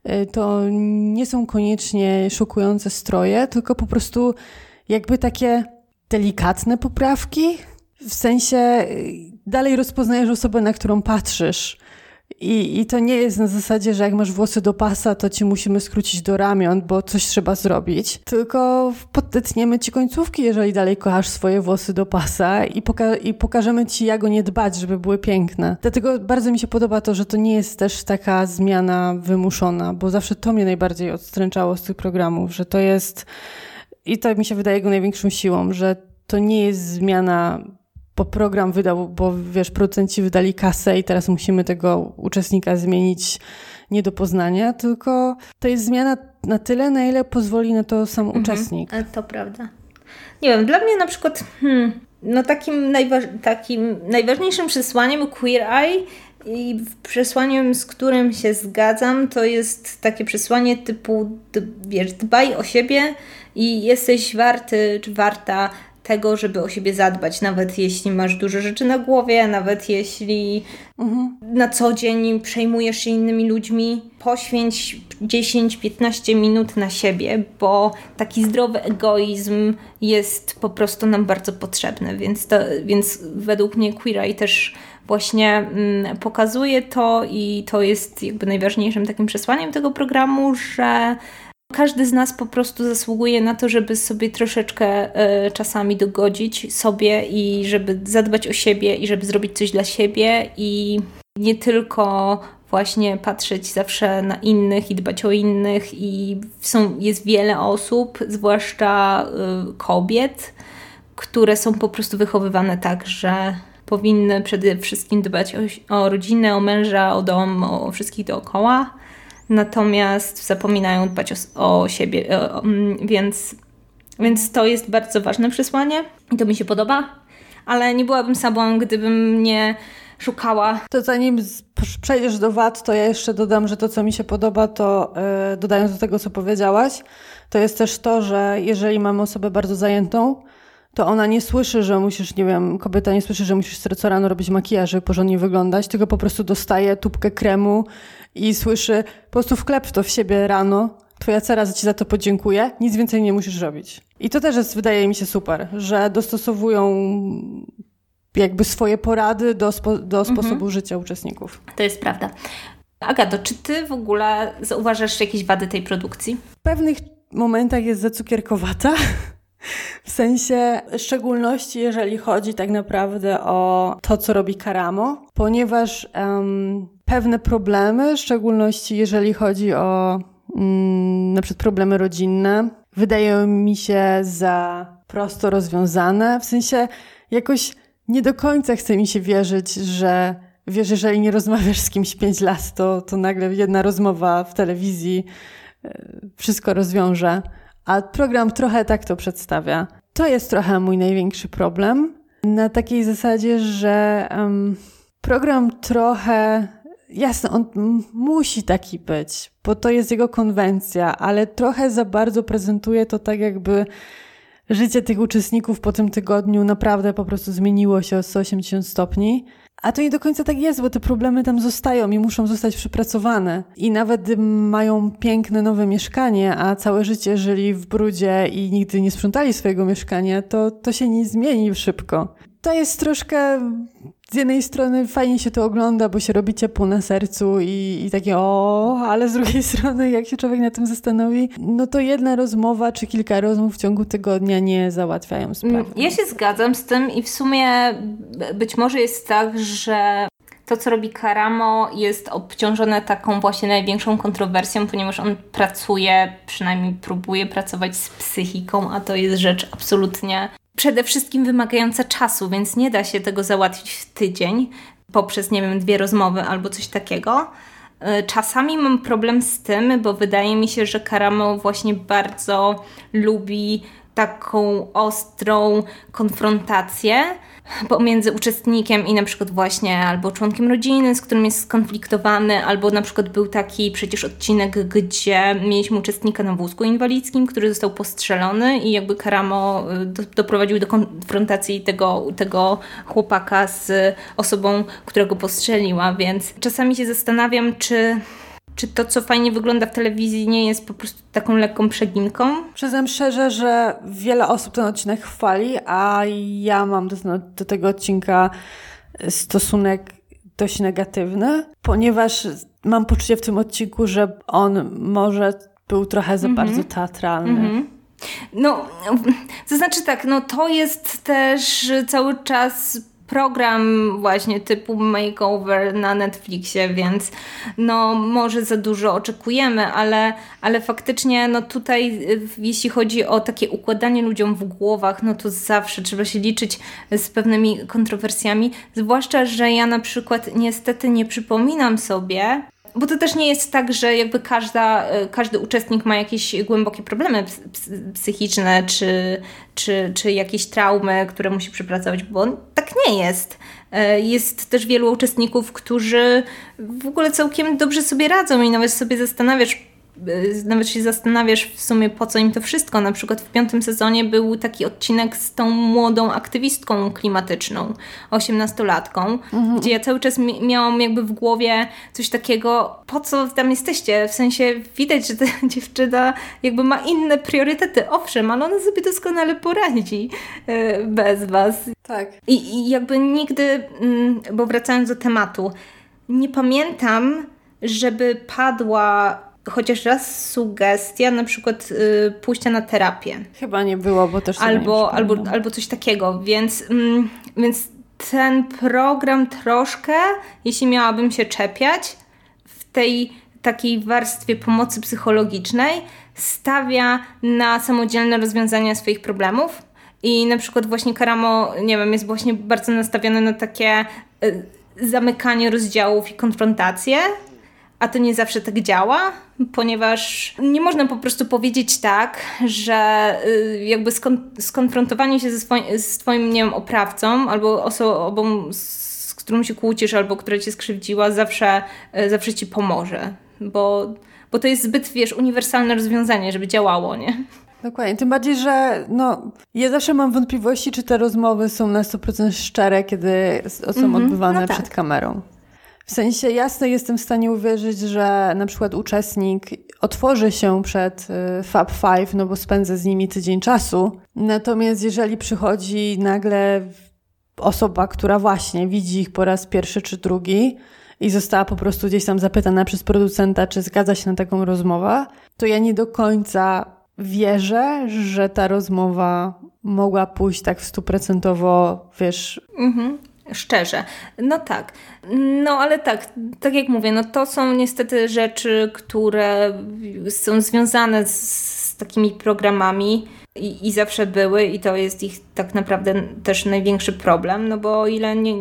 Y, to nie są koniecznie szokujące stroje, tylko po prostu jakby takie delikatne poprawki. W sensie y, dalej rozpoznajesz osobę, na którą patrzysz. I, I to nie jest na zasadzie, że jak masz włosy do pasa, to ci musimy skrócić do ramion, bo coś trzeba zrobić. Tylko podetniemy ci końcówki, jeżeli dalej kochasz swoje włosy do pasa i, poka i pokażemy ci, jak o nie dbać, żeby były piękne. Dlatego bardzo mi się podoba to, że to nie jest też taka zmiana wymuszona, bo zawsze to mnie najbardziej odstręczało z tych programów, że to jest. I to mi się wydaje jego największą siłą, że to nie jest zmiana bo program wydał, bo wiesz, producenci wydali kasę i teraz musimy tego uczestnika zmienić nie do poznania, tylko to jest zmiana na tyle, na ile pozwoli na to sam mhm, uczestnik. E, to prawda. Nie wiem, dla mnie na przykład hmm, no takim, najważ takim najważniejszym przesłaniem Queer Eye i przesłaniem, z którym się zgadzam, to jest takie przesłanie typu, wiesz, dbaj o siebie i jesteś warty czy warta tego, żeby o siebie zadbać, nawet jeśli masz dużo rzeczy na głowie, nawet jeśli mhm. na co dzień przejmujesz się innymi ludźmi, poświęć 10-15 minut na siebie, bo taki zdrowy egoizm jest po prostu nam bardzo potrzebny, więc, to, więc według mnie Queer Eye też właśnie mm, pokazuje to i to jest jakby najważniejszym takim przesłaniem tego programu, że każdy z nas po prostu zasługuje na to, żeby sobie troszeczkę e, czasami dogodzić sobie i żeby zadbać o siebie i żeby zrobić coś dla siebie i nie tylko właśnie patrzeć zawsze na innych i dbać o innych i są, jest wiele osób, zwłaszcza y, kobiet, które są po prostu wychowywane tak, że powinny przede wszystkim dbać o, o rodzinę, o męża, o dom, o wszystkich dookoła natomiast zapominają dbać o, o siebie, e, mm, więc, więc to jest bardzo ważne przesłanie i to mi się podoba, ale nie byłabym sobą, gdybym nie szukała. To zanim przejdziesz do wad, to ja jeszcze dodam, że to, co mi się podoba, to yy, dodając do tego, co powiedziałaś, to jest też to, że jeżeli mamy osobę bardzo zajętą, to ona nie słyszy, że musisz, nie wiem, kobieta nie słyszy, że musisz co rano robić makijaż, żeby porządnie wyglądać, tylko po prostu dostaje tubkę kremu i słyszy, po prostu wklep to w siebie rano, twoja cera ci za to podziękuje, nic więcej nie musisz robić. I to też jest, wydaje mi się, super, że dostosowują jakby swoje porady do, spo, do mhm. sposobu mhm. życia uczestników. To jest prawda. Agato, czy ty w ogóle zauważasz jakieś wady tej produkcji? W pewnych momentach jest zacukierkowata. W sensie, w szczególności jeżeli chodzi tak naprawdę o to, co robi Karamo, ponieważ um, pewne problemy, w szczególności jeżeli chodzi o um, na przykład problemy rodzinne, wydają mi się za prosto rozwiązane. W sensie, jakoś nie do końca chce mi się wierzyć, że wiesz, jeżeli nie rozmawiasz z kimś pięć lat, to, to nagle jedna rozmowa w telewizji e, wszystko rozwiąże. A program trochę tak to przedstawia. To jest trochę mój największy problem. Na takiej zasadzie, że um, program trochę. Jasne, on musi taki być, bo to jest jego konwencja, ale trochę za bardzo prezentuje to tak, jakby życie tych uczestników po tym tygodniu naprawdę po prostu zmieniło się o 180 stopni. A to nie do końca tak jest, bo te problemy tam zostają i muszą zostać przepracowane. I nawet mają piękne nowe mieszkanie, a całe życie żyli w brudzie i nigdy nie sprzątali swojego mieszkania, to to się nie zmieni szybko. To jest troszkę z jednej strony fajnie się to ogląda, bo się robi ciepło na sercu i, i takie o, ale z drugiej strony, jak się człowiek na tym zastanowi, no to jedna rozmowa czy kilka rozmów w ciągu tygodnia nie załatwiają sprawy. Mm, ja się zgadzam z tym i w sumie być może jest tak, że to, co robi Karamo, jest obciążone taką właśnie największą kontrowersją, ponieważ on pracuje, przynajmniej próbuje pracować z psychiką, a to jest rzecz absolutnie przede wszystkim wymagająca czasu, więc nie da się tego załatwić w tydzień poprzez, nie wiem, dwie rozmowy albo coś takiego. E, czasami mam problem z tym, bo wydaje mi się, że Karamo właśnie bardzo lubi taką ostrą konfrontację pomiędzy uczestnikiem i na przykład właśnie albo członkiem rodziny, z którym jest skonfliktowany, albo na przykład był taki przecież odcinek, gdzie mieliśmy uczestnika na wózku inwalidzkim, który został postrzelony i jakby Karamo y, do, doprowadził do konfrontacji tego, tego chłopaka z osobą, która go postrzeliła, więc czasami się zastanawiam, czy czy to, co fajnie wygląda w telewizji, nie jest po prostu taką lekką przeginką? Przyznam szczerze, że wiele osób ten odcinek chwali, a ja mam do, do tego odcinka stosunek dość negatywny, ponieważ mam poczucie w tym odcinku, że on może był trochę za mm -hmm. bardzo teatralny. Mm -hmm. No, to znaczy tak, no to jest też cały czas program właśnie typu makeover na Netflixie, więc no może za dużo oczekujemy, ale, ale faktycznie no tutaj jeśli chodzi o takie układanie ludziom w głowach, no to zawsze trzeba się liczyć z pewnymi kontrowersjami, zwłaszcza, że ja na przykład niestety nie przypominam sobie, bo to też nie jest tak, że jakby każda, e, każdy uczestnik ma jakieś głębokie problemy psychiczne, czy, czy, czy jakieś traumy, które musi przepracować, bo tak nie jest. E, jest też wielu uczestników, którzy w ogóle całkiem dobrze sobie radzą i nawet sobie zastanawiasz, nawet się zastanawiasz w sumie po co im to wszystko. Na przykład w piątym sezonie był taki odcinek z tą młodą aktywistką klimatyczną, osiemnastolatką, mhm. gdzie ja cały czas miałam jakby w głowie coś takiego, po co tam jesteście? W sensie widać, że ta dziewczyna jakby ma inne priorytety, owszem, ale ona sobie doskonale poradzi y, bez was. Tak. I, i jakby nigdy, mm, bo wracając do tematu, nie pamiętam, żeby padła chociaż raz sugestia, na przykład y, pójścia na terapię. Chyba nie było, bo też albo, albo, albo coś takiego, więc, mm, więc ten program troszkę, jeśli miałabym się czepiać, w tej takiej warstwie pomocy psychologicznej stawia na samodzielne rozwiązania swoich problemów. I na przykład właśnie Karamo, nie wiem, jest właśnie bardzo nastawiony na takie y, zamykanie rozdziałów i konfrontacje a to nie zawsze tak działa, ponieważ nie można po prostu powiedzieć tak, że y, jakby skon skonfrontowanie się ze swoim, z Twoim, nie wiem, oprawcą albo osobą, z którą się kłócisz albo która Cię skrzywdziła, zawsze, y, zawsze Ci pomoże, bo, bo to jest zbyt, wiesz, uniwersalne rozwiązanie, żeby działało, nie? Dokładnie, tym bardziej, że no, ja zawsze mam wątpliwości, czy te rozmowy są na 100% szczere, kiedy są mm -hmm, odbywane no tak. przed kamerą. W sensie jasno jestem w stanie uwierzyć, że na przykład uczestnik otworzy się przed y, Fab Five, no bo spędza z nimi tydzień czasu. Natomiast jeżeli przychodzi nagle osoba, która właśnie widzi ich po raz pierwszy czy drugi i została po prostu gdzieś tam zapytana przez producenta, czy zgadza się na taką rozmowę, to ja nie do końca wierzę, że ta rozmowa mogła pójść tak stuprocentowo, wiesz... Mhm. Szczerze. No tak. No ale tak, tak jak mówię, no to są niestety rzeczy, które są związane z, z takimi programami i, i zawsze były i to jest ich tak naprawdę też największy problem, no bo o ile nie,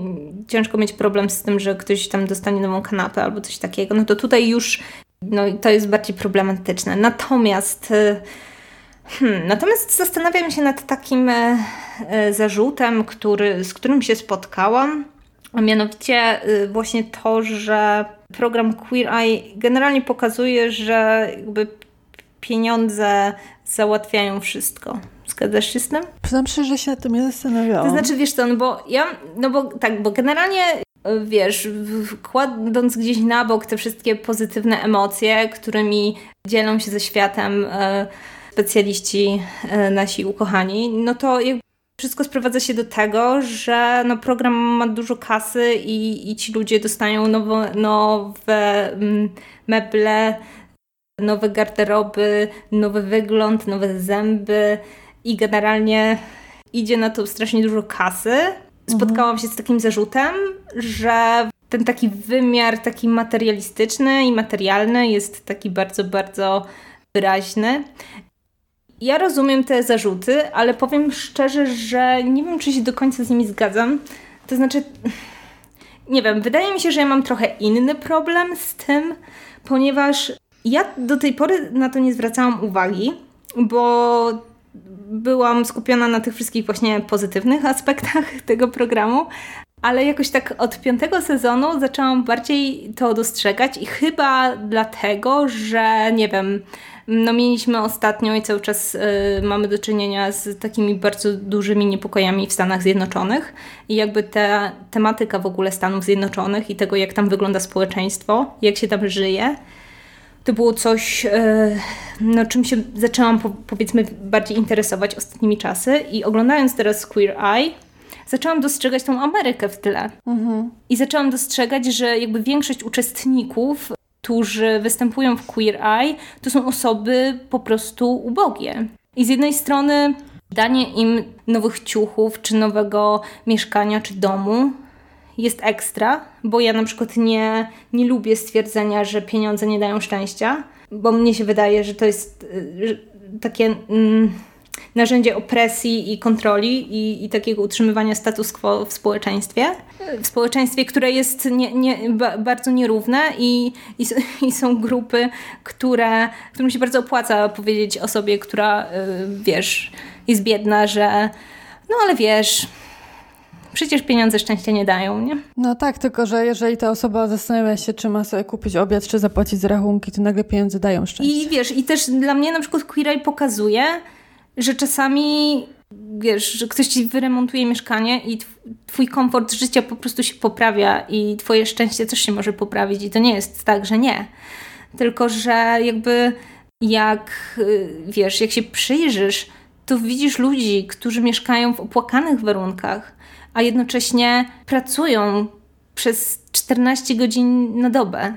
ciężko mieć problem z tym, że ktoś tam dostanie nową kanapę albo coś takiego, no to tutaj już no, to jest bardziej problematyczne. Natomiast y, Hmm, natomiast zastanawiam się nad takim e, e, zarzutem, który, z którym się spotkałam, a mianowicie e, właśnie to, że program Queer Eye generalnie pokazuje, że jakby pieniądze załatwiają wszystko. Zgadzasz się z tym? Przyznam się, że się na tym nie zastanawiałam. To znaczy, wiesz co, no bo ja, no bo tak, bo generalnie wiesz, kładąc gdzieś na bok te wszystkie pozytywne emocje, którymi dzielą się ze światem specjaliści e, nasi ukochani, no to wszystko sprowadza się do tego, że no program ma dużo kasy i, i ci ludzie dostają nowo, nowe mm, meble, nowe garderoby, nowy wygląd, nowe zęby i generalnie idzie na to strasznie dużo kasy. Spotkałam się z takim zarzutem, że ten taki wymiar taki materialistyczny i materialny jest taki bardzo, bardzo wyraźny ja rozumiem te zarzuty, ale powiem szczerze, że nie wiem, czy się do końca z nimi zgadzam. To znaczy, nie wiem, wydaje mi się, że ja mam trochę inny problem z tym, ponieważ ja do tej pory na to nie zwracałam uwagi, bo byłam skupiona na tych wszystkich właśnie pozytywnych aspektach tego programu, ale jakoś tak od piątego sezonu zaczęłam bardziej to dostrzegać i chyba dlatego, że nie wiem, no mieliśmy ostatnio i cały czas y, mamy do czynienia z takimi bardzo dużymi niepokojami w Stanach Zjednoczonych i jakby ta tematyka w ogóle Stanów Zjednoczonych i tego, jak tam wygląda społeczeństwo, jak się tam żyje, to było coś, y, no, czym się zaczęłam po, powiedzmy bardziej interesować ostatnimi czasy. I oglądając teraz Queer Eye, zaczęłam dostrzegać tą Amerykę w tyle. Mhm. I zaczęłam dostrzegać, że jakby większość uczestników którzy występują w Queer Eye, to są osoby po prostu ubogie. I z jednej strony danie im nowych ciuchów, czy nowego mieszkania, czy domu jest ekstra, bo ja na przykład nie, nie lubię stwierdzenia, że pieniądze nie dają szczęścia, bo mnie się wydaje, że to jest y, takie. Mm, narzędzie opresji i kontroli i, i takiego utrzymywania status quo w społeczeństwie. W społeczeństwie, które jest nie, nie, bardzo nierówne i, i, i, są grupy, które, którym się bardzo opłaca powiedzieć osobie, która, y, wiesz, jest biedna, że no ale wiesz, przecież pieniądze szczęścia nie dają, nie? No tak, tylko że jeżeli ta osoba zastanawia się, czy ma sobie kupić obiad, czy zapłacić za rachunki, to nagle pieniądze dają szczęście. I wiesz, i też dla mnie na przykład Queer Eye pokazuje, że czasami wiesz, że ktoś ci wyremontuje mieszkanie i twój komfort życia po prostu się poprawia i twoje szczęście też się może poprawić i to nie jest tak, że nie. Tylko, że jakby jak wiesz, jak się przyjrzysz, to widzisz ludzi, którzy mieszkają w opłakanych warunkach, a jednocześnie pracują przez 14 godzin na dobę.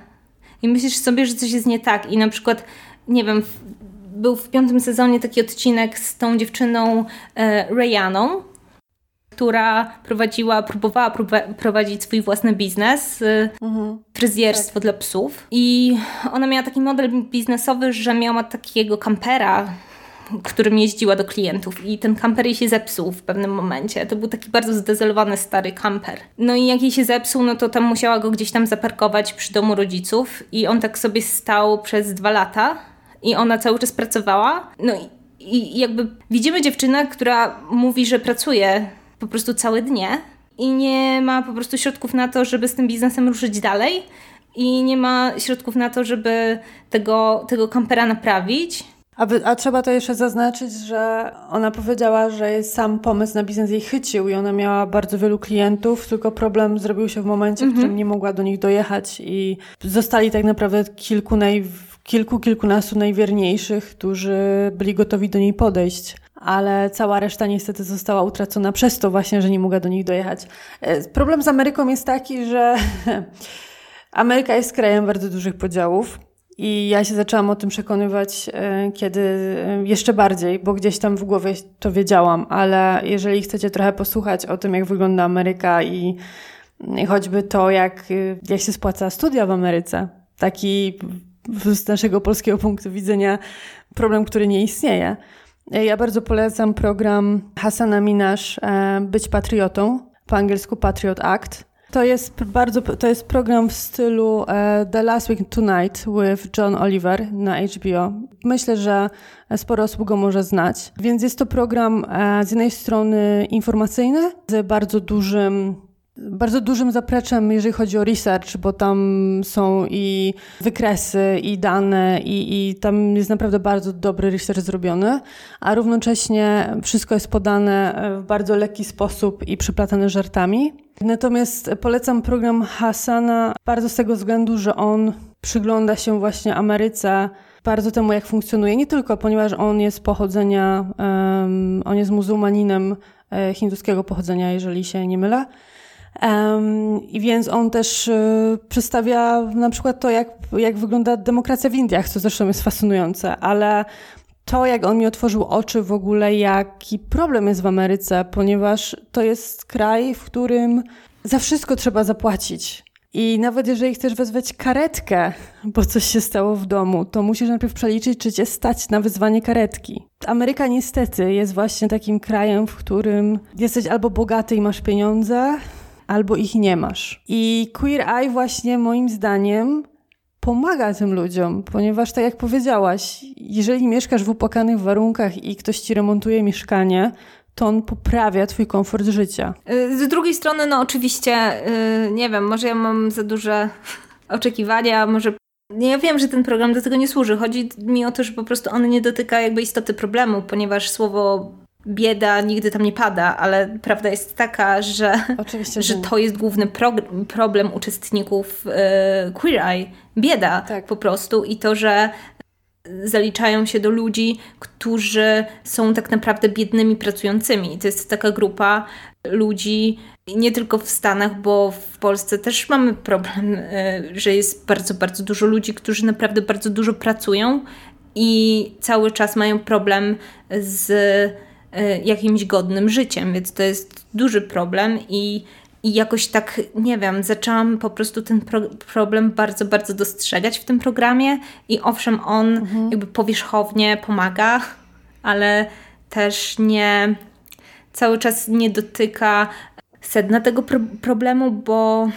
I myślisz sobie, że coś jest nie tak. I na przykład, nie wiem, był w piątym sezonie taki odcinek z tą dziewczyną e, Rayaną, która prowadziła, próbowała prowadzić swój własny biznes, e, mhm. fryzjerstwo tak. dla psów. I ona miała taki model biznesowy, że miała takiego kampera, którym jeździła do klientów i ten kamper jej się zepsuł w pewnym momencie. To był taki bardzo zdezolowany stary kamper. No i jak jej się zepsuł, no to tam musiała go gdzieś tam zaparkować przy domu rodziców i on tak sobie stał przez dwa lata i ona cały czas pracowała. No i, i jakby widzimy dziewczynę, która mówi, że pracuje po prostu całe dnie i nie ma po prostu środków na to, żeby z tym biznesem ruszyć dalej i nie ma środków na to, żeby tego, tego kampera naprawić. A, a, trzeba to jeszcze zaznaczyć, że ona powiedziała, że sam pomysł na biznes jej chycił i ona miała bardzo wielu klientów, tylko problem zrobił się w momencie, w którym mhm. nie mogła do nich dojechać i zostali tak naprawdę kilku naj, kilku, kilkunastu najwierniejszych, którzy byli gotowi do niej podejść. Ale cała reszta niestety została utracona przez to właśnie, że nie mogła do nich dojechać. E, problem z Ameryką jest taki, że Ameryka jest krajem bardzo dużych podziałów I ja się zaczęłam o tym przekonywać, e, kiedy e, jeszcze bardziej, bo gdzieś tam w głowie to wiedziałam, ale jeżeli chcecie trochę posłuchać o tym, jak wygląda Ameryka i, i choćby to, jak, jak się spłaca studia w Ameryce, taki z naszego polskiego punktu widzenia problem, który nie istnieje. Ja bardzo polecam program Hasana Minash Być Patriotą, po angielsku Patriot Act. To jest bardzo, to jest program w stylu e, The Last Week Tonight with John Oliver na HBO. Myślę, że sporo osób go może znać. Więc jest to program e, z jednej strony informacyjny, z bardzo dużym bardzo dużym zapleczem, jeżeli chodzi o research, bo tam są i wykresy, i dane, i, i tam jest naprawdę bardzo dobry research zrobiony, a równocześnie wszystko jest podane w bardzo lekki sposób i przyplatane żartami. Natomiast polecam program Hasana bardzo z tego względu, że on przygląda się właśnie Ameryce, bardzo temu, jak funkcjonuje. Nie tylko, ponieważ on jest pochodzenia, um, on jest muzułmaninem e, hinduskiego pochodzenia, jeżeli się nie mylę. I więc on też y, przedstawia na przykład to, jak, jak wygląda demokracja w Indiach, co zresztą jest fascynujące, ale to, jak on mi otworzył oczy w ogóle, jaki problem jest w Ameryce, ponieważ to jest kraj, w którym za wszystko trzeba zapłacić. I nawet jeżeli chcesz wezwać karetkę, bo coś się stało w domu, to musisz najpierw przeliczyć, czy cię stać na wezwanie karetki. Ameryka niestety jest właśnie takim krajem, w którym jesteś albo bogaty i masz pieniądze, albo ich nie masz. I Queer Eye właśnie moim zdaniem pomaga tym ludziom, ponieważ tak jak powiedziałaś, jeżeli mieszkasz w upłakanych warunkach i ktoś ci remontuje mieszkanie, to on poprawia twój komfort życia. Y, z drugiej strony, no oczywiście, y, nie wiem, może ja mam za duże oczekiwania, może ja wiem, że ten program do tego nie służy. Chodzi mi o to, że po prostu on nie dotyka jakby istoty problemu, ponieważ słowo bieda nigdy tam nie pada, ale prawda jest taka, że, że to jest główny pro problem uczestników y, Queer Eye. Bieda tak. po prostu i to, że zaliczają się do ludzi, którzy są tak naprawdę biednymi pracującymi. To jest taka grupa ludzi, nie tylko w Stanach, bo w Polsce też mamy problem, y, że jest bardzo, bardzo dużo ludzi, którzy naprawdę bardzo dużo pracują i cały czas mają problem z jakimś godnym życiem, więc to jest duży problem i, i jakoś tak, nie wiem, zaczęłam po prostu ten pro problem bardzo, bardzo dostrzegać w tym programie i owszem, on mhm. jakby powierzchownie pomaga, ale też nie cały czas nie dotyka sedna tego pro problemu, bo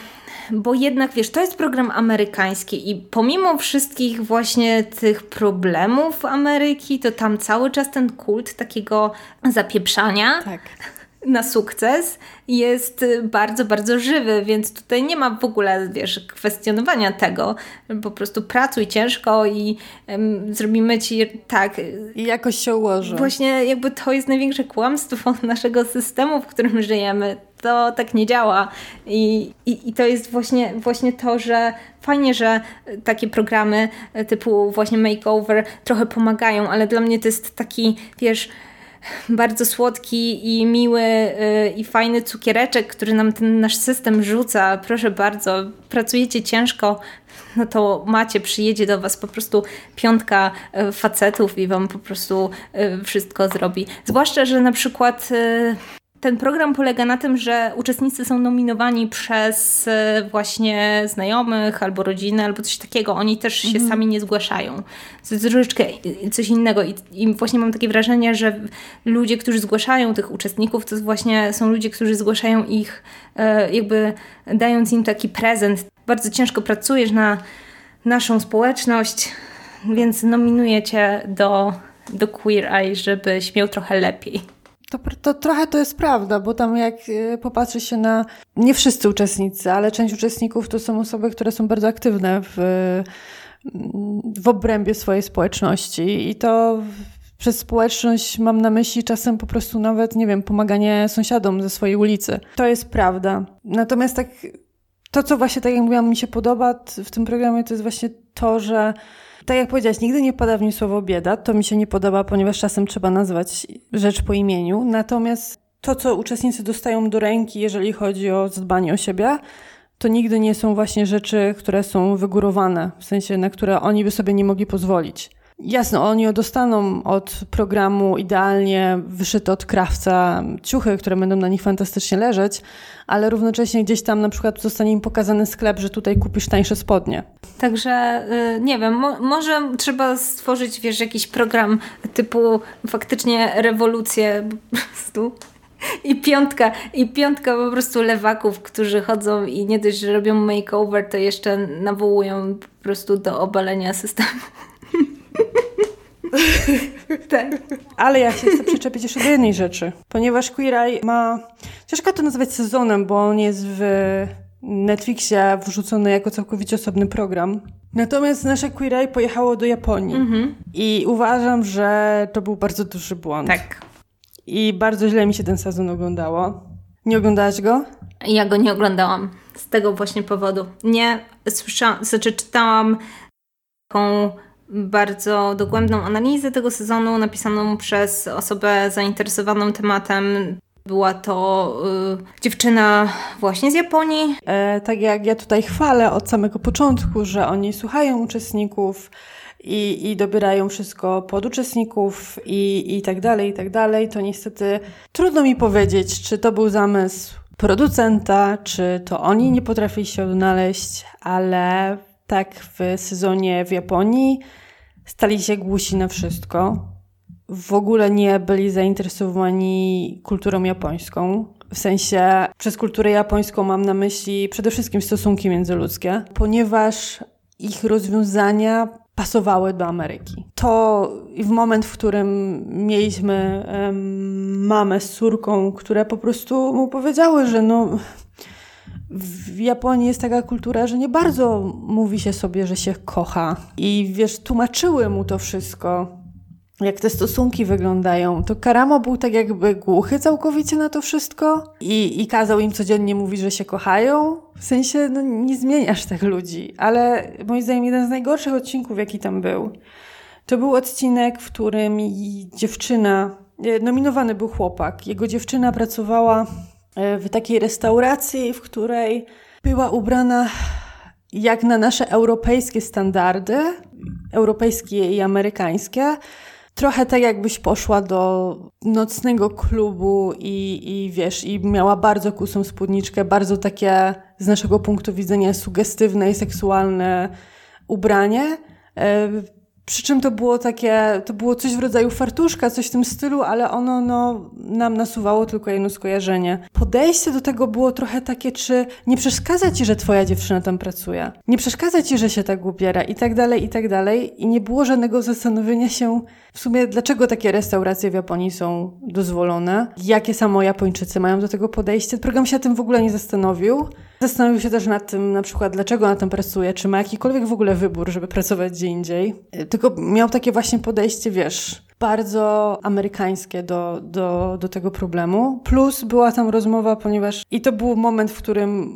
bo jednak wiesz, to jest program amerykański i pomimo wszystkich właśnie tych problemów Ameryki, to tam cały czas ten kult takiego zapieprzania. Tak na sukces jest bardzo, bardzo żywy, więc tutaj nie ma w ogóle, wiesz, kwestionowania tego. Po prostu pracuj ciężko i um, zrobimy ci tak. I jakoś się ułoży. Właśnie jakby to jest największe kłamstwo naszego systemu, w którym żyjemy. To tak nie działa. I, i, i to jest właśnie, właśnie to, że fajnie, że takie programy typu właśnie makeover trochę pomagają, ale dla mnie to jest taki, wiesz, bardzo słodki i miły yy, i fajny cukiereczek, który nam ten nasz system rzuca. Proszę bardzo, pracujecie ciężko, no to macie, przyjedzie do Was po prostu piątka y, facetów i Wam po prostu y, wszystko zrobi. Zwłaszcza, że na przykład y, ten program polega na tym, że uczestnicy są nominowani przez e, właśnie znajomych albo rodzinę, albo coś takiego. Oni też się mhm. sami nie zgłaszają. To jest troszeczkę coś innego I, I, właśnie mam takie wrażenie, że ludzie, którzy zgłaszają tych uczestników, to właśnie są ludzie, którzy zgłaszają ich e, jakby dając im taki prezent. Bardzo ciężko pracujesz na naszą społeczność, więc nominuję Cię do, do Queer Eye, żebyś miał trochę lepiej. To, to trochę to jest prawda, bo tam jak e, popatrzy się na nie wszyscy uczestnicy, ale część uczestników to są osoby, które są bardzo aktywne w, w obrębie swojej społeczności i to przez społeczność mam na myśli czasem po prostu nawet, nie wiem, pomaganie sąsiadom ze swojej ulicy. To jest prawda. Natomiast tak, to co właśnie, tak jak mówiłam, mi się podoba w tym programie, to jest właśnie to, że tak jak powiedziałaś, nigdy nie pada w nim słowo bieda. To mi się nie podoba, ponieważ czasem trzeba nazwać rzecz po imieniu. Natomiast to, co uczestnicy dostają do ręki, jeżeli chodzi o zadbanie o siebie, to nigdy nie są właśnie rzeczy, które są wygórowane, w sensie na które oni by sobie nie mogli pozwolić. Jasno, oni dostaną od programu idealnie wyszyte od krawca ciuchy, które będą na nich fantastycznie leżeć, ale równocześnie gdzieś tam na przykład zostanie im pokazany sklep, że tutaj kupisz tańsze spodnie. Także yy, nie wiem, mo może trzeba stworzyć, wiesz, jakiś program typu faktycznie rewolucję po prostu. I piątka, I piątka po prostu lewaków, którzy chodzą i nie dość, że robią makeover, to jeszcze nawołują po prostu do obalenia systemu. tak. Ale ja się chcę przyczepić jeszcze do jednej rzeczy. Ponieważ Queer Eye ma... Ciężko to nazwać sezonem, bo on jest w Netflixie wrzucony jako całkowicie osobny program. Natomiast nasze Queer Eye pojechało do Japonii. Mhm. I uważam, że to był bardzo duży błąd. Tak. I bardzo źle mi się ten sezon oglądało. Nie oglądałaś go? Ja go nie oglądałam. Z tego właśnie powodu. Nie słyszałam, znaczy czytałam taką bardzo dogłębną analizę tego sezonu napisaną przez osobę zainteresowaną tematem. Była to y, dziewczyna właśnie z Japonii. E, tak jak ja tutaj chwalę od samego początku, że oni słuchają uczestników i, i dobierają wszystko pod uczestników i, i tak dalej, i tak dalej, to niestety trudno mi powiedzieć, czy to był zamysł producenta, czy to oni nie potrafili się odnaleźć, ale tak w sezonie w Japonii stali się głusi na wszystko. W ogóle nie byli zainteresowani kulturą japońską. W sensie przez kulturę japońską mam na myśli przede wszystkim stosunki międzyludzkie, ponieważ ich rozwiązania pasowały do Ameryki. To w moment, w którym mieliśmy um, mamę z córką, które po prostu mu powiedziały, że no w Japonii jest taka kultura, że nie bardzo mówi się sobie, że się kocha. I wiesz, tłumaczyły mu to wszystko, jak te stosunki wyglądają. To Karamo był tak jakby głuchy całkowicie na to wszystko i, i kazał im codziennie mówić, że się kochają. W sensie, no nie zmieniasz tych ludzi. Ale moim zdaniem jeden z najgorszych odcinków, jaki tam był, to był odcinek, w którym dziewczyna, e, nominowany był chłopak, jego dziewczyna pracowała w takiej restauracji, w której była ubrana jak na nasze europejskie standardy, europejskie i amerykańskie. Trochę tak, jakbyś poszła do nocnego klubu i, i wiesz, i miała bardzo kusą spódniczkę, bardzo takie z naszego punktu widzenia sugestywne i seksualne ubranie. Przy czym to było takie, to było coś w rodzaju fartuszka, coś w tym stylu, ale ono no, nam nasuwało tylko jedno skojarzenie. Podejście do tego było trochę takie, czy nie przeszkadza ci, że twoja dziewczyna tam pracuje? Nie przeszkadza ci, że się tak ubiera i tak dalej, i tak dalej. I nie było żadnego zastanowienia się w sumie, dlaczego takie restauracje w Japonii są dozwolone, jakie samo Japończycy mają do tego podejście. Program się tym w ogóle nie zastanowił. Zastanowił się też nad tym, na przykład, dlaczego na tym pracuje, czy ma jakikolwiek w ogóle wybór, żeby pracować gdzie indziej. Tylko miał takie właśnie podejście, wiesz, bardzo amerykańskie do, do, do tego problemu. Plus była tam rozmowa, ponieważ i to był moment, w którym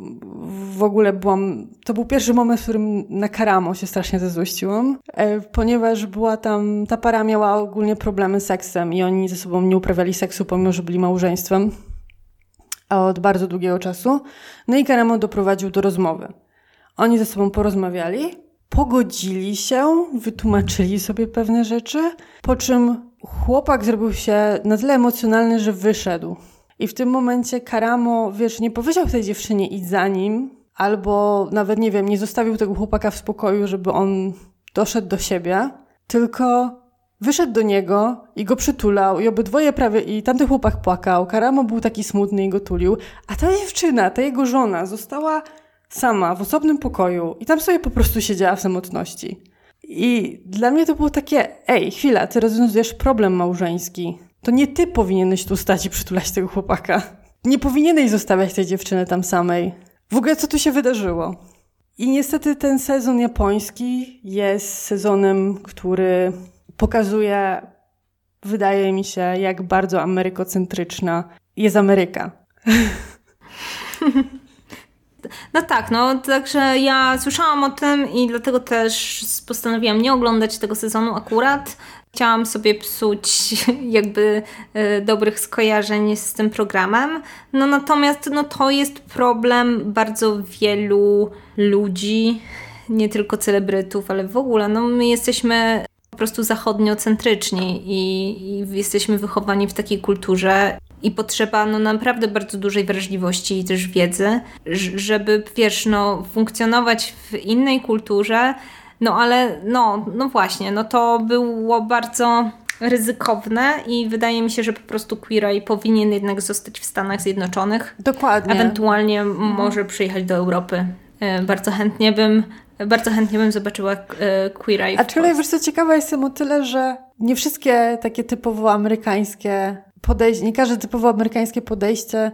w ogóle byłam, to był pierwszy moment, w którym na Karamo się strasznie zezłościłam, e, ponieważ była tam, ta para miała ogólnie problemy z seksem i oni ze sobą nie uprawiali seksu, pomimo, że byli małżeństwem od bardzo długiego czasu. No i Karamo doprowadził do rozmowy. Oni ze sobą porozmawiali, pogodzili się, wytłumaczyli sobie pewne rzeczy, po czym chłopak zrobił się na tyle emocjonalny, że wyszedł. I w tym momencie Karamo, wiesz, nie powiedział tej dziewczynie idź za nim, albo nawet, nie wiem, nie zostawił tego chłopaka w spokoju, żeby on doszedł do siebie, tylko wyszedł do niego i go przytulał i obydwoje prawie, i tamten chłopak płakał, Karamo był taki smutny i go tulił, a ta dziewczyna, ta jego żona została sama w osobnym pokoju i tam sobie po prostu siedziała w samotności. I dla mnie to było takie, ej, chwila, ty rozwiązujesz problem małżeński. To nie ty powinieneś tu stać i przytulać tego chłopaka. Nie powinieneś zostawiać tej dziewczyny tam samej. W ogóle co tu się wydarzyło? I niestety ten sezon japoński jest sezonem, który pokazuje, wydaje mi się, jak bardzo amerykocentryczna jest Ameryka. No tak, no także ja słyszałam o tym i dlatego też postanowiłam nie oglądać tego sezonu akurat. chciałam sobie psuć jakby y, dobrych skojarzeń z tym programem. No natomiast no, to jest problem bardzo wielu ludzi, nie tylko celebrytów, ale w ogóle. No, my jesteśmy po prostu zachodniocentryczni i, i jesteśmy wychowani w takiej kulturze i potrzeba no, naprawdę bardzo dużej wrażliwości i też wiedzy, żeby wiesz, no, funkcjonować w innej kulturze, no ale no, no właśnie, no to było bardzo ryzykowne i wydaje mi się, że po prostu Queer Eye powinien jednak zostać w Stanach Zjednoczonych. Dokładnie. Ewentualnie mhm. może przyjechać do Europy. E, bardzo chętnie bym bardzo chętnie bym zobaczyła Queer Eye. Aczkolwiek wiesz co, ciekawa jestem o tyle, że nie wszystkie takie typowo amerykańskie podejście, nie każde typowo amerykańskie podejście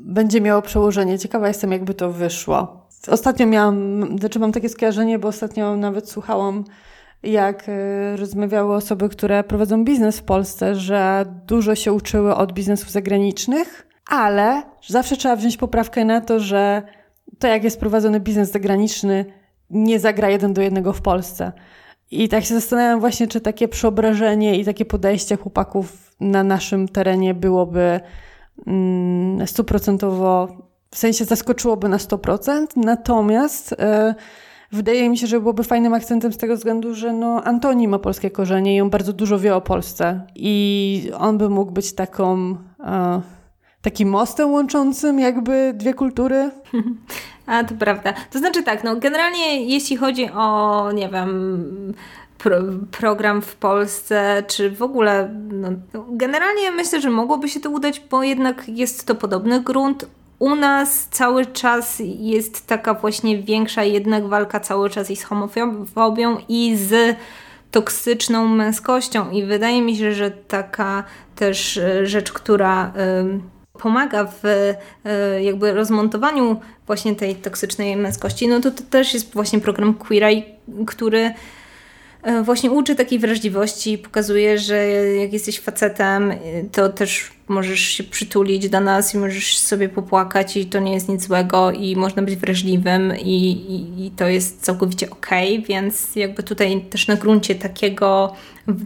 będzie miało przełożenie. Ciekawa jestem, jakby to wyszło. Ostatnio miałam, znaczy mam takie skojarzenie, bo ostatnio nawet słuchałam, jak e, rozmawiały osoby, które prowadzą biznes w Polsce, że dużo się uczyły od biznesów zagranicznych, ale zawsze trzeba wziąć poprawkę na to, że to jak jest prowadzony biznes zagraniczny, nie zagra jeden do jednego w Polsce. I tak się zastanawiam właśnie, czy takie przeobrażenie i takie podejście chłopaków na naszym terenie byłoby mm, stuprocentowo, w sensie zaskoczyłoby na 100%, natomiast e, wydaje mi się, że byłoby fajnym akcentem z tego względu, że no, Antoni ma polskie korzenie i on bardzo dużo wie o Polsce i on by mógł być taką... E, takim mostem łączącym jakby dwie kultury. A, to prawda. To znaczy tak, no generalnie jeśli chodzi o, nie wiem, pro, program w Polsce, czy w ogóle, no, generalnie myślę, że mogłoby się to udać, bo jednak jest to podobny grunt. U nas cały czas jest taka właśnie większa jednak walka cały czas i z homofobią i z toksyczną męskością i wydaje mi się, że taka też rzecz, która pomaga w e, jakby rozmontowaniu właśnie tej toksycznej męskości, no to, to też jest właśnie program Queer Eye, który e, właśnie uczy takiej wrażliwości, pokazuje, że jak jesteś facetem, to też możesz się przytulić do nas i możesz sobie popłakać i to nie jest nic złego i można być wrażliwym i, i, i to jest całkowicie okej, okay, więc jakby tutaj też na gruncie takiego,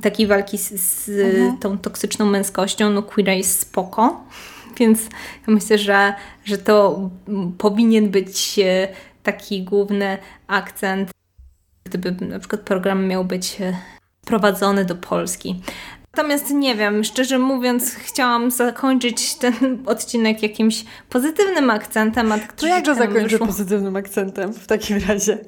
takiej walki z, z mhm. tą toksyczną męskością, no Queer jest spoko. Więc ja myślę, że, że to powinien być e, taki główny akcent, gdyby na przykład program miał być e, prowadzony do Polski. Natomiast nie wiem, szczerze mówiąc, chciałam zakończyć ten odcinek jakimś pozytywnym akcentem. A to jak go zakończę pozytywnym akcentem w takim razie?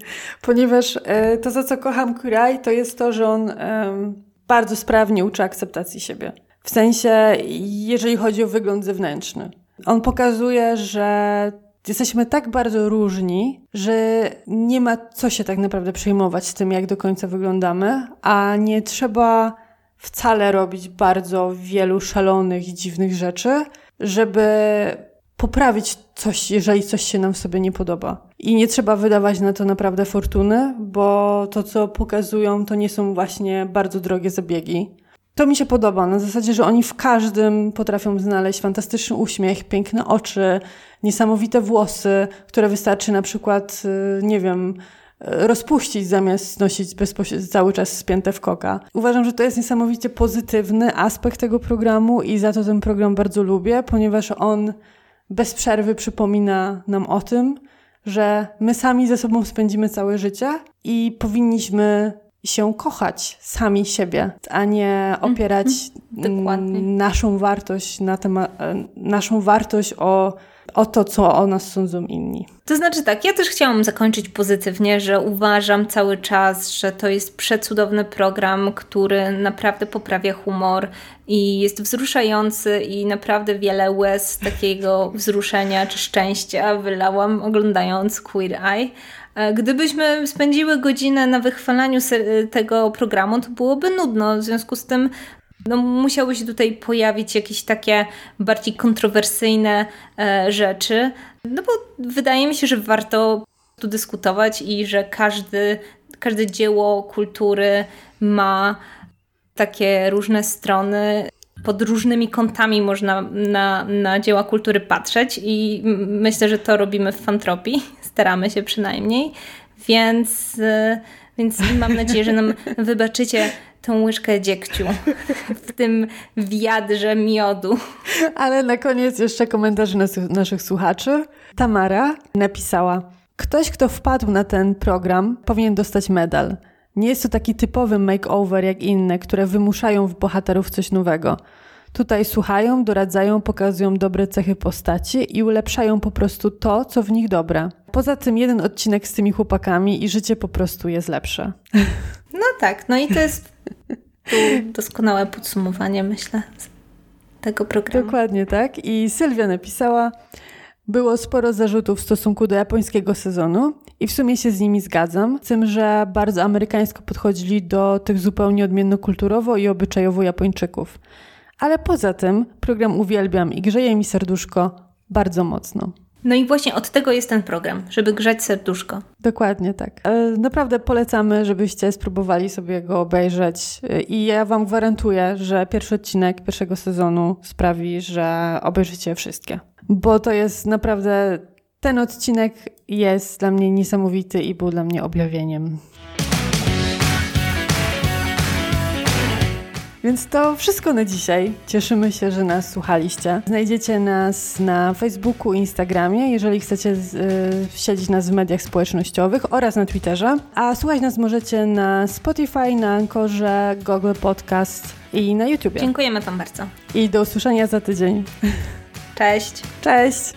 Ponieważ e, to, za co kocham Kuraj, to jest to, że on e, bardzo sprawnie uczy akceptacji siebie. W sensie, jeżeli chodzi o wygląd zewnętrzny. On pokazuje, że jesteśmy tak bardzo różni, że nie ma co się tak naprawdę przejmować z tym, jak do końca wyglądamy, a nie trzeba wcale robić bardzo wielu szalonych i dziwnych rzeczy, żeby poprawić coś, jeżeli coś się nam sobie nie podoba. I nie trzeba wydawać na to naprawdę fortuny, bo to, co pokazują, to nie są właśnie bardzo drogie zabiegi. To mi się podoba, na zasadzie, że oni w każdym potrafią znaleźć fantastyczny uśmiech, piękne oczy, niesamowite włosy, które wystarczy na przykład, y, nie wiem, rozpuścić zamiast nosić cały czas spięte w koka. Uważam, że to jest niesamowicie pozytywny aspekt tego programu i za to ten program bardzo lubię, ponieważ on bez przerwy przypomina nam o tym, że my sami ze sobą spędzimy całe życie i powinniśmy się kochać sami siebie, a nie opierać mm, naszą wartość na temat, e, naszą wartość o, o to, co o nas sądzą inni. To znaczy tak, ja też chciałam zakończyć pozytywnie, że uważam cały czas, że to jest przecudowny program, który naprawdę poprawia humor i jest wzruszający i naprawdę wiele łez takiego wzruszenia czy szczęścia wylałam oglądając Queer Eye. E, gdybyśmy spędziły godzinę na wychwalaniu tego programu, to byłoby nudno. W związku z tym no, musiały się tutaj pojawić jakieś takie bardziej kontrowersyjne e, rzeczy. No bo wydaje mi się, że warto tu dyskutować i że każdy, każde dzieło kultury ma takie różne strony. Pod różnymi kątami można na, na dzieła kultury patrzeć, i myślę, że to robimy w Fantropii staramy się przynajmniej, więc, więc mam nadzieję, że nam wybaczycie tą łyżkę dziegciu w tym wiadrze miodu. Ale na koniec jeszcze komentarze nas, naszych słuchaczy. Tamara napisała: Ktoś, kto wpadł na ten program, powinien dostać medal. Nie jest to taki typowy makeover jak inne, które wymuszają w bohaterów coś nowego. Tutaj słuchają, doradzają, pokazują dobre cechy postaci i ulepszają po prostu to, co w nich dobre. Poza tym jeden odcinek z tymi chłopakami i życie po prostu jest lepsze. No tak, no i to jest doskonałe podsumowanie, myślę, tego programu. Dokładnie tak. I Sylwia napisała, było sporo zarzutów w stosunku do japońskiego sezonu i w sumie się z nimi zgadzam, z tym, że bardzo amerykańsko podchodzili do tych zupełnie odmienno kulturowo i obyczajowo Japończyków. Ale poza tym program uwielbiam i grzeje mi serduszko bardzo mocno. No i właśnie od tego jest ten program, żeby grzać serduszko. Dokładnie tak. E, naprawdę polecamy, żebyście spróbowali sobie go obejrzeć e, i ja Wam gwarantuję, że pierwszy odcinek pierwszego sezonu sprawi, że obejrzycie wszystkie. Bo to jest naprawdę, ten odcinek jest dla mnie niesamowity i był dla mnie objawieniem. Więc to wszystko na dzisiaj. Cieszymy się, że nas słuchaliście. Znajdziecie nas na Facebooku, Instagramie, jeżeli chcecie y, śledzić nas w mediach społecznościowych oraz na Twitterze. A słuchać nas możecie na Spotify, na Ankorze, Google Podcast i na YouTube. Dziękujemy Wam bardzo. I do usłyszenia za tydzień. Cześć. Cześć.